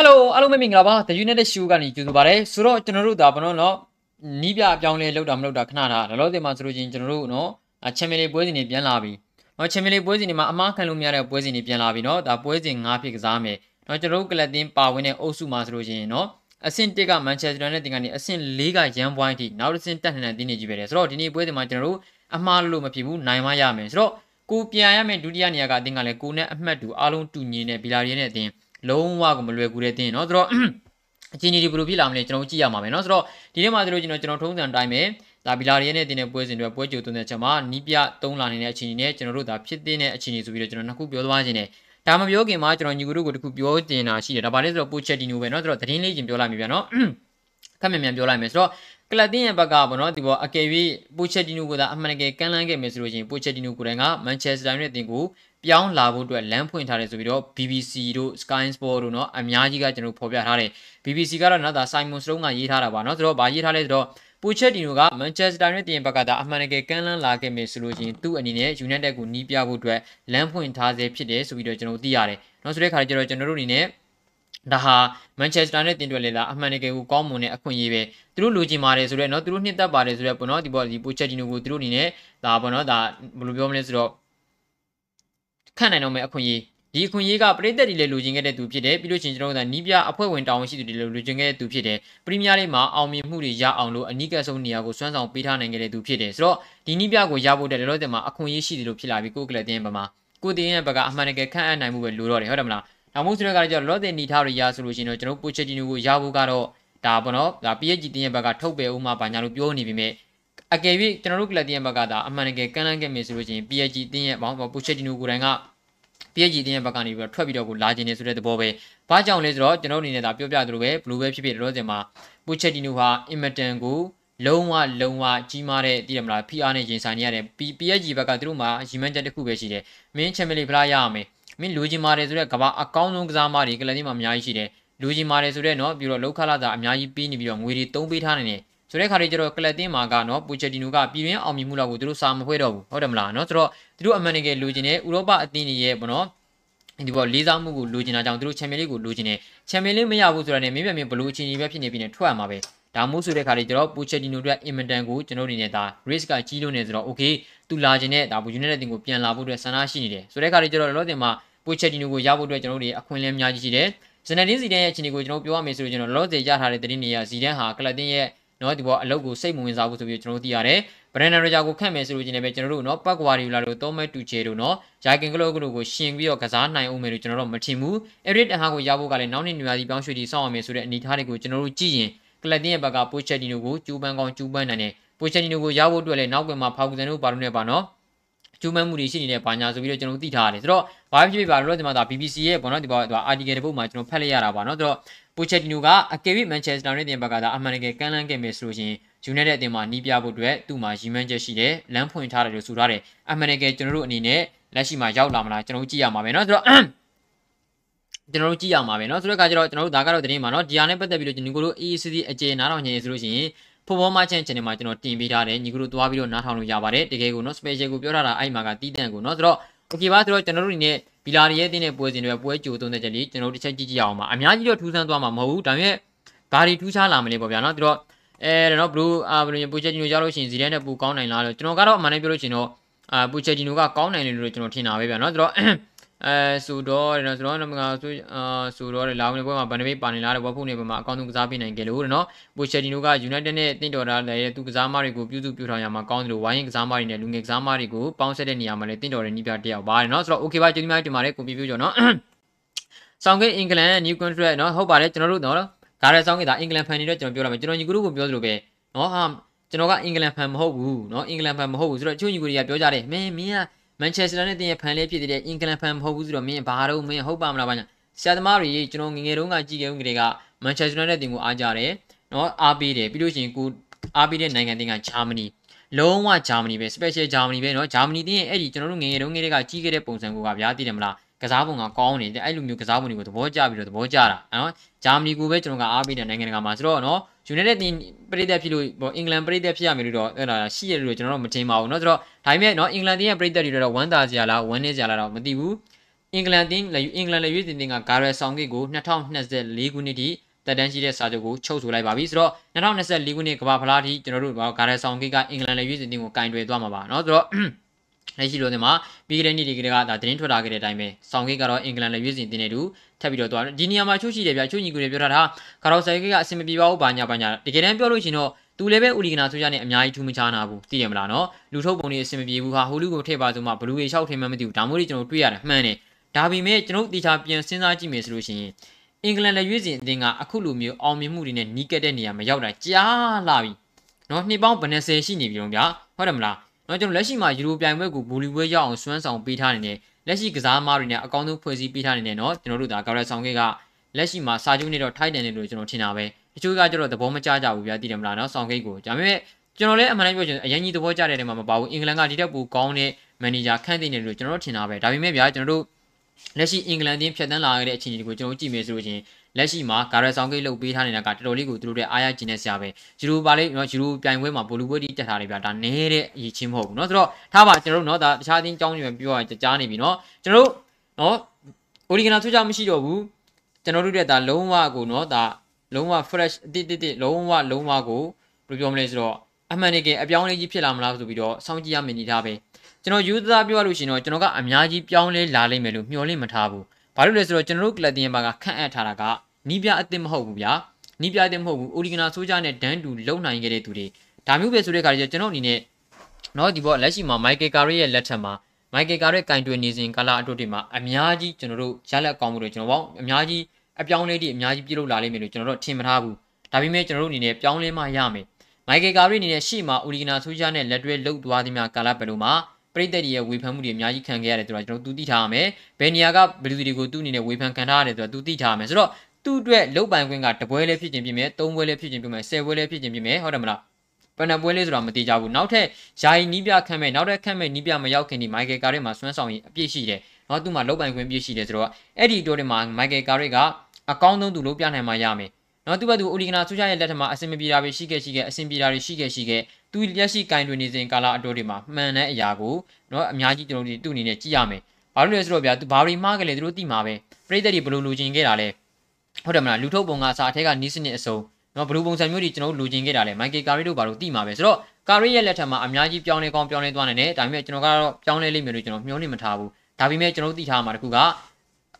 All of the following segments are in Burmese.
Hello အားလုံးပဲမင်္ဂလာပါ The United Show ကနေကြိုဆိုပါရစေဆိုတော့ကျွန်တော်တို့ဒါဘာလို့နော်နီးပြအပြောင်းလဲလောက်တာမလောက်တာခဏထားလောလောဆယ်မှာဆိုလို့ချင်းကျွန်တော်တို့နော်ချန်ပီယံလေးပွဲစဉ်တွေပြန်လာပြီနော်ချန်ပီယံလေးပွဲစဉ်တွေမှာအမားခံလို့မရတဲ့ပွဲစဉ်တွေပြန်လာပြီနော်ဒါပွဲစဉ်၅ဖြစ်ကစားမယ်နော်ကျွန်တော်တို့ကလပ်တင်းပါဝင်တဲ့အုပ်စုမှာဆိုလို့ချင်းနော်အဆင့်1ကမန်ချက်စတာနဲ့တင်ကနေအဆင့်4ကရန်ပွိုင်းထိနောက်တစ်ဆင့်တက်နေတဲ့တင်းနေကြီးပဲတယ်ဆိုတော့ဒီနေ့ပွဲစဉ်မှာကျွန်တော်တို့အမှားလို့မဖြစ်ဘူးနိုင်မရမယ်ဆိုတော့ကိုပြန်ရမယ်ဒုတိယနေရာကအတင်းကလည်းကိုနဲ့အမှတ်တူအားလုံးတူညီနေဘီလာရီရဲ့အတင်း လုံးဝကိုမလွယ်ကူတဲ့တင်းเนาะဆိုတော့အချင်းကြီးဘယ်လိုဖြစ်လာမလဲကျွန်တော်ကြည့်ရမှာပဲเนาะဆိုတော့ဒီနေ့မှာဆိုလို့ကျွန်တော်ကျွန်တော်ထုံးစံအတိုင်းပဲဒါဘီလာရီရဲ့နဲ့တင်းတဲ့ပွဲစဉ်တွေပွဲကြိုသွင်းတဲ့ချက်မှာနီးပြသုံးလာနေတဲ့အခြေအနေနဲ့ကျွန်တော်တို့ဒါဖြစ်တဲ့အခြေအနေဆိုပြီးတော့ကျွန်တော်နှစ်ခုပြောသွားခြင်းနဲ့ဒါမပြောခင်မှာကျွန်တော်ညီကိုတို့ကိုတခုပြောတင်တာရှိတယ်ဒါပါလဲဆိုတော့ပိုချက်တီနိုပဲเนาะဆိုတော့သတင်းလေးချင်းပြောလိုက်ပြီဗျာเนาะ ခက်မြန်မြန်ပြောလိုက်မယ်ဆိုတော့ကလပ်တင်းရဲ့ဘက်ကပေါ့နော်ဒီပေါ်အကယ်၍ပိုချက်တီနိုကသာအမှန်တကယ်ကမ်းလှမ်းခဲ့မယ်ဆိုလို့ရှိရင်ပိုချက်တီနိုကိုယ်တိုင်ကမန်ချက်စတာရဲ့အသင်းကိုပြောင်းလာဖို့အတွက်လမ်းဖွင့်ထားတယ်ဆိုပြီးတော့ BBC တို့ Sky Sport တို့เนาะအများကြီးကကျွန်တော်ဖော်ပြထားတယ် BBC ကတော့နောက်သာ Simon Stone ကရေးထားတာပါเนาะဆိုတော့ဗာရေးထားလဲဆိုတော့ပူချက်တီနိုကမန်ချက်စတာနဲ့တင်ဘက်ကသာအမှန်တကယ်ကမ်းလှမ်းလာခဲ့မယ်ဆိုလို့ရှိရင်သူ့အနေနဲ့ United ကိုနီးပြဖို့အတွက်လမ်းဖွင့်ထားစေဖြစ်တယ်ဆိုပြီးတော့ကျွန်တော်သိရတယ်။နောက်ဆိုတဲ့ခါကျတော့ကျွန်တော်တို့အနေနဲ့ ဒါဟာမန်ချက်စတာနဲ့တင်တွက်လေလားအမှန်တကယ်ကိုကောင်းမွန်တဲ့အခွင့်အရေးပဲသူတို့လိုချင်ပါတယ်ဆိုတော့เนาะသူတို့နှစ်သက်ပါတယ်ဆိုတော့ပေါ့နော်ဒီပေါ်ဒီပူချက်တီနိုကိုသူတို့အနေနဲ့ဒါပေါ့နော်ဒါဘယ်လိုပြောမလဲဆိုတော့ခန့်နိုင်တော့မယ့်အခွင့်အရေးဒီအခွင့်အရေးကပရိသတ်တွေလည်းလိုချင်ခဲ့တဲ့သူဖြစ်တယ်ပြီးလို့ချင်းကျွန်တော်တို့ကနီးပြအဖွဲ့ဝင်တာဝန်ရှိသူတွေလည်းလိုချင်ခဲ့တဲ့သူဖြစ်တယ်ပရီးမီးယားလိမှာအောင်မြင်မှုတွေရအောင်လို့အနီးကပ်ဆုံးနေရာကိုစွမ်းဆောင်ပေးထားနိုင်ခဲ့တဲ့သူဖြစ်တယ်ဆိုတော့ဒီနီးပြကိုရဖို့တဲ့လောလောဆယ်မှာအခွင့်အရေးရှိတယ်လို့ဖြစ်လာပြီးကိုကလပ်တင်းဘက်မှာကိုတင်းရဲ့ဘက်ကအမှန်တကယ်ခန့်အပ်နိုင်မှုပဲလိုတော့တယ်ဟုတ်တယ်မလား နောက်မှုဆိုတဲ့ကလည်းကျတော့လောလောဆယ်နေထားတွေရဆိုလို့ရှိရင်တော့ကျွန်တော်ပိုချက်တီနိုကိုရဖို့ကတော့ဒါပေါ့နော်ဒါ PSG တင်းရဲ့ဘက်ကထုတ်ပယ်ဦးမှာပါညာလို့ပြောနေပြီမဲ့အကယ်၍ကျွန်တော်တို့ကလပ်တင်းရဲ့ဘက်ကဒါအမှန်တကယ်ကန့်လန့်ခဲ့မယ်ဆိုလို့ရှိရင် PSG တင်းရဲ့ဘောပိုချက်တီနိုကိုယ်တိုင်က PSG တင်းရဲ့ဘက်ကနေပြီးတော့ထွက်ပြီးတော့ကိုလာခြင်းနေဆိုတဲ့သဘောပဲ။ဘာကြောင့်လဲဆိုတော့ကျွန်တော်အနေနဲ့ဒါပြောပြသလိုပဲဘလူးပဲဖြစ်ဖြစ်တော့စင်မှာပူချက်တီနိုဟာအင်မတန်ကိုလုံးဝလုံးဝကြီးမားတဲ့တည်ရမလား PR နဲ့ရင်ဆိုင်နေရတယ် PSG ဘက်ကသူတို့မှာရီမန်ချက်တစ်ခုပဲရှိတယ်။မင်းချန်ပီယံလိဖလားရရမယ်။ မင်းလူကြီးမားတယ်ဆိုတဲ့ကမ္ဘာအကောင်းဆုံးကစားမတွေကလပ်တင်းမှာအများကြီးရှိတယ်။လူကြီးမားတယ်ဆိုတဲ့နော်ပြီးတော့လောက်ခလာတာအများကြီးပေးနေပြီးတော့ငွေတွေတုံးပေးထားနေတယ်။ဆိုတဲ့ခါတွေကျတော့ကလပ်တင်းမှာကနော်ပူချက်တီနိုကပြည်တွင်းအောင်မြင်မှုလောက်ကိုသူတို့စာမဖွဲတော့ဘူးဟုတ်တယ်မလားနော်ဆိုတော့သူတို့အမှန်တကယ်လူချင်းတဲ့ဥရောပအသင်းတွေရဲ့ပေါ့နော်ဒီပေါ်လေးစားမှုကိုလိုချင်တာကြောင့်သူတို့ချန်ပီယံလိကိုလိုချင်တယ်ချန်ပီယံလိမရဘူးဆိုတာနဲ့မင်းပြမင်းဘလို့အချင်းကြီးပဲဖြစ်နေပြီနဲ့ထွက်ရမှာပဲဒါမို့ဆိုတဲ့ခါလေးကျွန်တော်ပူချက်တီနိုတို့အင်မတန်ကိုကျွန်တော်အနေနဲ့ဒါ risk ကကြီးလို့နေဆိုတော့ okay သူလာခြင်းနဲ့ဒါဘူယူနိုက်တက်တင်ကိုပြန်လာဖို့အတွက်ဆန္ဒရှိနေတယ်ဆိုတဲ့ခါလေးကျွန်တော်လောတင်မှာ ပူချက်တီနိုကိုရဖို့အတွက်ကျွန်တော်တို့အခွင့်အလမ်းအများကြီးရှိတယ်ဇနဒင်းစီဒန်ရဲ့အခြေအနေကိုကျွန်တော်ပြောရမယ်ဆိုတော့ကျွန်တော်လောဆယ်ရထားတဲ့သတင်းတွေကဇီဒန်ဟာကလပ်တင်ရဲ့နော်ဒီပေါ်အလုပ်ကိုစိတ်မဝင်စားဘူးဆိုပြီးကျွန်တော်တို့သိရတယ်ဘရန်နာရဂျာကိုခန့်မယ်ဆိုလို့ချင်းလည်းပဲကျွန်တော်တို့နော်ပတ်ကွာရီလာတို့တောမဲတူချေတို့နော်ယာကင်ကလော့ကလို့ကိုရှင်ပြီးတော့ကစားနိုင်အောင်မယ်လို့ကျွန်တော်တို့မထင်ဘူးအဲ့ဒီတဟာကိုရဖို့ကလည်းနောက်နေ့နေရာစီပြောင်းရွှေ့တီစောင့်အောင်မယ်ဆိုတဲ့အနေအထားတွေကိုကျွန်တော်တို့ကြည့်ရင်ကလပ်တင်းရဲ့ဘက်ကပိုချက်တီနိုကိုကျူးပန်းကောင်းကျူးပန်းနိုင်တယ်ပိုချက်တီနိုကိုရဖို့အတွက်လည်းနောက်ကွယ်မှာဖောက်ကန်တို့ပါလို့နေပါနော် ကျူးမမှုတွေရှိနေတဲ့ဘာညာဆိုပြီးတော့ကျွန်တော်သိထားရတယ်ဆိုတော့ဘာဖြစ်ဖြစ်ပါလို့ဒီမှာဒါ BBC ရဲ့ပေါ့နော်ဒီပေါ်ဒီ article တစ်ပုဒ်မှာကျွန်တော်ဖတ်လိုက်ရတာပါနော်ဆိုတော့ပိုချက်တီနိုကအကယ်၍မန်ချက်စတာနဲ့တင်ဘက်ကဒါအမှန်တကယ်ကမ်းလှမ်းခဲ့မယ်ဆိုလို့ရှိရင်ယူနိုက်တက်အသင်းမှာနီးပြဖို့အတွက်သူ့မှာရည်မှန်းချက်ရှိတယ်လမ်းဖွင့်ထားတယ်လို့ဆိုထားတယ်အမှန်တကယ်ကျွန်တော်တို့အနေနဲ့လက်ရှိမှာရောက်လာမလားကျွန်တော်တို့ကြည့်ရမှာပဲเนาะဆိုတော့ကျွန်တော်တို့ကြည့်ရမှာပဲเนาะဆိုတော့အခါကျတော့ကျွန်တော်တို့ဒါကတော့တင်းမှာเนาะဒီဟာနဲ့ပတ်သက်ပြီးတော့ညီကိုတို့ ECC အကျေနားတော်ညင်ဆိုလို့ရှိရင် ဖော်ဖော်မချင်း channel မှာကျွန်တော်တင်ပေးထားတယ်ညီကတို့သွားပြီးတော့နားထောင်လို့ရပါတယ်တကယ်ကိုနော် special ကိုပြောထားတာအဲ့မှာကတီးတန့်ကိုနော်ဆိုတော့ okay ပါဆိုတော့ကျွန်တော်တို့အနေနဲ့ဗီလာရီရဲ့တင်းတဲ့ပွဲစဉ်တွေပွဲကြိုသုံးတဲ့ချက်လေးကျွန်တော်တို့တစ်ချက်ကြည့်ကြည့်အောင်ပါအများကြီးတော့ထူးဆန်းသွားမှာမဟုတ်ဘူးဒါပေမဲ့ဘာတွေထူးခြားလာမလဲပေါ့ဗျာနော်သူတို့အဲတော့ဘလူးအာဘလူးပူချက်ဂျီနိုရောက်လို့ရှိရင်ဇီဒန်နဲ့ပူကောင်းနိုင်လားလို့ကျွန်တော်ကတော့အမှန်တမ်းပြောလို့ရှိရင်တော့အာပူချက်ဂျီနိုကကောင်းနိုင်တယ်လို့ကျွန်တော်ထင်တာပဲဗျာနော်သူတို့ အဲဆိုတော့နော်ဆိုတော့နမကဆိုအာဆိုတော့လာဝင်ပွဲမှာဗန်နဘေးပါနေလားတဲ့ဝက်ဖုန်နေပွဲမှာအကောင့်သူကစားပေးနိုင်ကြလို့တဲ့နော်ပူချက်တီနိုက United နဲ့တင့်တော်တာလည်းသူကစားမတွေကိုပြုစုပြုထောင်ရမှာကောင်းတယ်လို့ဝိုင်းရင်ကစားမတွေနဲ့လူငယ်ကစားမတွေကိုပေါင်းဆက်တဲ့နေရာမှာလည်းတင့်တော်တဲ့နီးပြတယောက်ပါတယ်နော်ဆိုတော့ okay ပါကျေးဇူးများတင်ပါတယ်ကိုပြပြကြောနော်ဆောင်ကိအင်္ဂလန် new contract နော်ဟုတ်ပါတယ်ကျွန်တော်တို့နော်ဒါရဲဆောင်ကိဒါအင်္ဂလန်ဖန်နေတော့ကျွန်တော်ပြောရမယ်ကျွန်တော်ညီကိုတို့ကိုပြောသလိုပဲနော်ဟာကျွန်တော်ကအင်္ဂလန်ဖန်မဟုတ်ဘူးနော်အင်္ဂလန်ဖန်မဟုတ်ဘူးဆိုတော့ချို့ညီကိုတွေကပြောကြတယ်မင်းမင်းက မန်ချက်စတာနဲ့တင်ရဲ့ဖန်လေးဖြစ်တဲ့အင်္ဂလန်ဖန်မဟုတ်ဘူးဆိုတော့မင်းဘာတော့မင်းဟုတ်ပါမလားဗျာဆရာသမားတွေကျွန်တော်ငငယ်တုန်းကကြည့်ခဲ့ဦးကလေးကမန်ချက်စတာနဲ့တင်ကိုအားကြတယ်နော်အားပေးတယ်ပြီးလို့ရှိရင်ကိုအားပေးတဲ့နိုင်ငံတင်ကဂျာမနီလုံးဝဂျာမနီပဲ special ဂျာမနီပဲနော်ဂျာမနီတင်ရဲ့အဲ့ဒီကျွန်တော်တို့ငငယ်တုန်းကကြီးခဲ့တဲ့ပုံစံကိုကဗျာသိတယ်မလား ကစားပုံကကောင်းနေတယ်အဲ့လိုမျိုးကစားပုံတွေကိုသဘောကျပြီးတော့သဘောကျတာနော်ဂျာမနီကိုပဲကျွန်တော်ကအားပေးတဲ့နိုင်ငံတကာမှာဆိုတော့နော်ယူနိုက်တက်တင်ပြည်သက်ဖြစ်လို့ပေါ့အင်္ဂလန်ပြည်သက်ဖြစ်ရမယ်လို့တော့အဲ့ဒါရှိရလို့ကျွန်တော်တို့မထင်ပါဘူးเนาะဆိုတော့ဒါပေမဲ့เนาะအင်္ဂလန်တင်ရဲ့ပြည်သက်တွေတော့ဝမ်းသာစရာလားဝမ်းနည်းစရာလားတော့မသိဘူး အင်္ဂလန်တင်းအင်္ဂလန်လက်ရွေးစင်တင်ကဂါရယ်ဆောင်ဂစ်ကို2024ခုနှစ်ထိတက်တန်းရှိတဲ့စာချုပ်ကိုချုပ်ဆိုလိုက်ပါပြီဆိုတော့2024ခုနှစ်ကမ္ဘာဖလားထိကျွန်တော်တို့ဂါရယ်ဆောင်ဂစ်ကအင်္ဂလန်လက်ရွေးစင်တင်ကိုကင်တွယ်သွားမှာပါเนาะဆိုတော့ လက်ရှိလိုတင်မှာပြီးခဲ့တဲ့နေ့တွေကဒါသတင်းထွက်လာခဲ့တဲ့အတိုင်းပဲဆောင်ဂိတ်ကတော့အင်္ဂလန်လည်းရွေးစင်တင်နေတူထပ်ပြီးတော့သွားဒီနေရာမှာချို့ရှိတယ်ဗျချို့ညီကိုတွေပြောထားတာကာရောဆိုင်ဂိတ်ကအဆင်မပြေပါဘူးဘာညာဘာညာတကယ်တမ်းပြောလို့ရှိရင်တော့သူလည်းပဲဥလီဂနာဆိုကြနဲ့အများကြီးထူးမခြားနာဘူးသိရမလားနော်လူထုတ်ပုံတွေအဆင်မပြေဘူးဟာဟိုလူကိုထည့်ပါဆိုမှဘလူးရေလျှောက်ထင်မှမသိဘူးဒါမျိုးတွေကျွန်တော်တွေ့ရတယ်မှန်တယ်ဒါပေမဲ့ကျွန်တော်တေချာပြန်စဉ်းစားကြည့်မယ်ဆိုလို့ရှိရင်အင်္ဂလန်လည်းရွေးစင်အသင်းကအခုလိုမျိုးအောင်မြင်မှုတွေနဲ့နီးကပ်တဲ့နေရာမှာရောက်တာကြားလာပြီနော်နှစ်ပေါင်းဘယ်နှဆယ်ရှိနေပြီတော့ဗျာဟုတ်တယ်မလား နော်ကျွန်တော်လက်ရှိမှာယူရိုပြိုင်ပွဲကိုဘူလီပွဲရောက်အောင်စွမ်းဆောင်ပေးထားနေတယ်လက်ရှိကစားသမားတွေနဲ့အကောင်းဆုံးဖွဲ့စည်းပေးထားနေတယ်နော်ကျွန်တော်တို့ဒါဂါရက်ဆောင်ကကလက်ရှိမှာစာချုပ်နဲ့တော့ထိုက်တယ်လို့ကျွန်တော်ထင်တာပဲတချို့ကကျတော့သဘောမကျကြဘူးဗျာသိတယ်မလားနော်ဆောင်ကိတ်ကိုဒါပေမဲ့ကျွန်တော်လည်းအမှန်တမ်းပြောချင်အရင်ကြီးသဘောကျတဲ့နေရာမှာမပါဘူးအင်္ဂလန်ကဒီတက်ပူကောင်းတဲ့မန်နေဂျာခန့်သိနေတယ်လို့ကျွန်တော်တို့ထင်တာပဲဒါပေမဲ့ဗျာကျွန်တော်တို့လက်ရှိအင်္ဂလန်တင်းဖြတ်တန်းလာခဲ့တဲ့အခြေအနေကိုကျွန်တော်ကြည့်မယ်ဆိုလို့ချင်း လက်ရှိမှာဂါရယ်ဆောင်ကိတ်လုတ်ပေးထားနေတာကတော်တော်လေးကိုသူတို့ရဲ့အားရကျင်တဲ့ဆရာပဲယူရိုပါလေးနော်ယူရိုပြိုင်ပွဲမှာဘိုလူပွဲတီးတက်ထားတယ်ဗျာဒါနည်းတဲ့အရေးချင်းမဟုတ်ဘူးနော်ဆိုတော့ထားပါကျွန်တော်တို့နော်ဒါတခြားအသင်းကြောင်းတွေမှာပြောရကြားနေပြီနော်ကျွန်တော်တို့နော်အိုရီဂနာထူးခြားမရှိတော့ဘူးကျွန်တော်တို့ရဲ့ဒါလုံးဝကိုနော်ဒါလုံးဝ fresh အတိတ်တိလုံးဝလုံးဝကိုဘယ်လိုပြောမလဲဆိုတော့အမှန်တကယ်အပြောင်းလဲကြီးဖြစ်လာမလားဆိုပြီးတော့စောင့်ကြည့်ရမယ်နေသားပဲကျွန်တော်ယူသားပြောရလို့ရှိရင်တော့ကျွန်တော်ကအများကြီးပြောင်းလဲလာလိမ့်မယ်လို့မျှော်လင့်မထားဘူးဘာလို့လဲဆိုတော့ကျွန်တော်တို့ကလပ်တင်ဘာကခန့်အပ်ထားတာက နီးပြအစ်စ်မဟုတ်ဘူးဗျာနီးပြအစ်စ်မဟုတ်ဘူးအိုရီဂနာဆိုးကြနဲ့ဒန်တူလုံနိုင်ခဲ့တဲ့သူတွေဒါမျိုးပဲဆိုတဲ့ခါကျကျွန်တော်အနေနဲ့နော်ဒီဘောလက်ရှိမှာမိုက်ကယ်ကာရီရဲ့လက်ထက်မှာမိုက်ကယ်ကာရီကင်တွယ်နေစဉ်ကာလအတုတွေမှာအများကြီးကျွန်တော်တို့ရလက်ကောင်းမှုတွေကျွန်တော်ပေါ့အများကြီးအပြောင်းလဲတွေအများကြီးပြုလုပ်လာလိမ့်မယ်လို့ကျွန်တော်တို့ထင်မထားဘူးဒါပေမဲ့ကျွန်တော်တို့အနေနဲ့ပြောင်းလဲမှရမယ်မိုက်ကယ်ကာရီအနေနဲ့ရှေ့မှာအိုရီဂနာဆိုးကြနဲ့လက်တွဲလှုပ်သွားသည်များကာလပလိုမှာပရိသတ်တွေရဲ့ဝေဖန်မှုတွေအများကြီးခံခဲ့ရတယ်ဆိုတော့ကျွန်တော်တို့သိထားရမယ်ဘယ်နေရာကဘယ်လူတွေကိုသူ့အနေနဲ့ဝေဖန်ခံထားရတယ်ဆိုတော့သူသိထားရမယ်ဆိုတော့ သူ့အတွက်လုတ်ပိုင်ခွင့်ကတပွဲလေးဖြစ်ခြင်းဖြစ်မယ်သုံးပွဲလေးဖြစ်ခြင်းဖြစ်မယ်ဆယ်ပွဲလေးဖြစ်ခြင်းဖြစ်မယ်ဟုတ်တယ်မလားပန်နပွဲလေးဆိုတာမတိကြဘူးနောက်ထပ်ယာယီနီးပြခန့်မဲ့နောက်ထပ်ခန့်မဲ့နီးပြမရောက်ခင်ဒီမိုက်ကယ်ကာရက်မှာဆွမ်းဆောင်ရင်အပြည့်ရှိတယ်။နော်သူ့မှာလုတ်ပိုင်ခွင့်ပြည့်ရှိတယ်ဆိုတော့အဲ့ဒီတိုးတွေမှာမိုက်ကယ်ကာရက်ကအကောင်းဆုံးသူလို့ပြနိုင်မှရမယ်။နော်သူ့ဘက်သူအိုလီဂနာဆူချရဲ့လက်ထက်မှာအဆင်မပြေတာပဲရှိခဲ့ရှိခဲ့အဆင်ပြေတာတွေရှိခဲ့ရှိခဲ့သူလက်ရှိကင်တွင်နေစဉ်ကာလအတိုးတွေမှာမှန်တဲ့အရာကိုနော်အများကြီးကျွန်တော်တို့သူ့အနေနဲ့ကြည့်ရမယ်။ဘာလို့လဲဆိုတော့ဗျာသူဘာတွေမှားကြလဲသူတို့သိမှာပဲ။ပြည်သက်တွေဘယ်လိုလိုချင်ခဲ့တာလဲ။ ဟုတ်တယ်မလားလူထုတ်ပုံကစာအထက်ကနီးစနစ်အစုံနော်ဘယ်လိုပုံစံမျိုးတွေကျွန်တော်တို့လိုချင်ခဲ့တာလဲမိုက်ကယ်ကာရီတို့ဘာလို့သိမှာပဲဆိုတော့ကာရီရဲ့လက်ထက်မှာအများကြီးပြောင်းလဲကောင်းပြောင်းလဲသွားနိုင်တယ်ဒါပေမဲ့ကျွန်တော်ကတော့ပြောင်းလဲလိမ့်မယ်လို့ကျွန်တော်မျှော်လင့်မထားဘူးဒါပေမဲ့ကျွန်တော်တို့သိထားမှာတခုက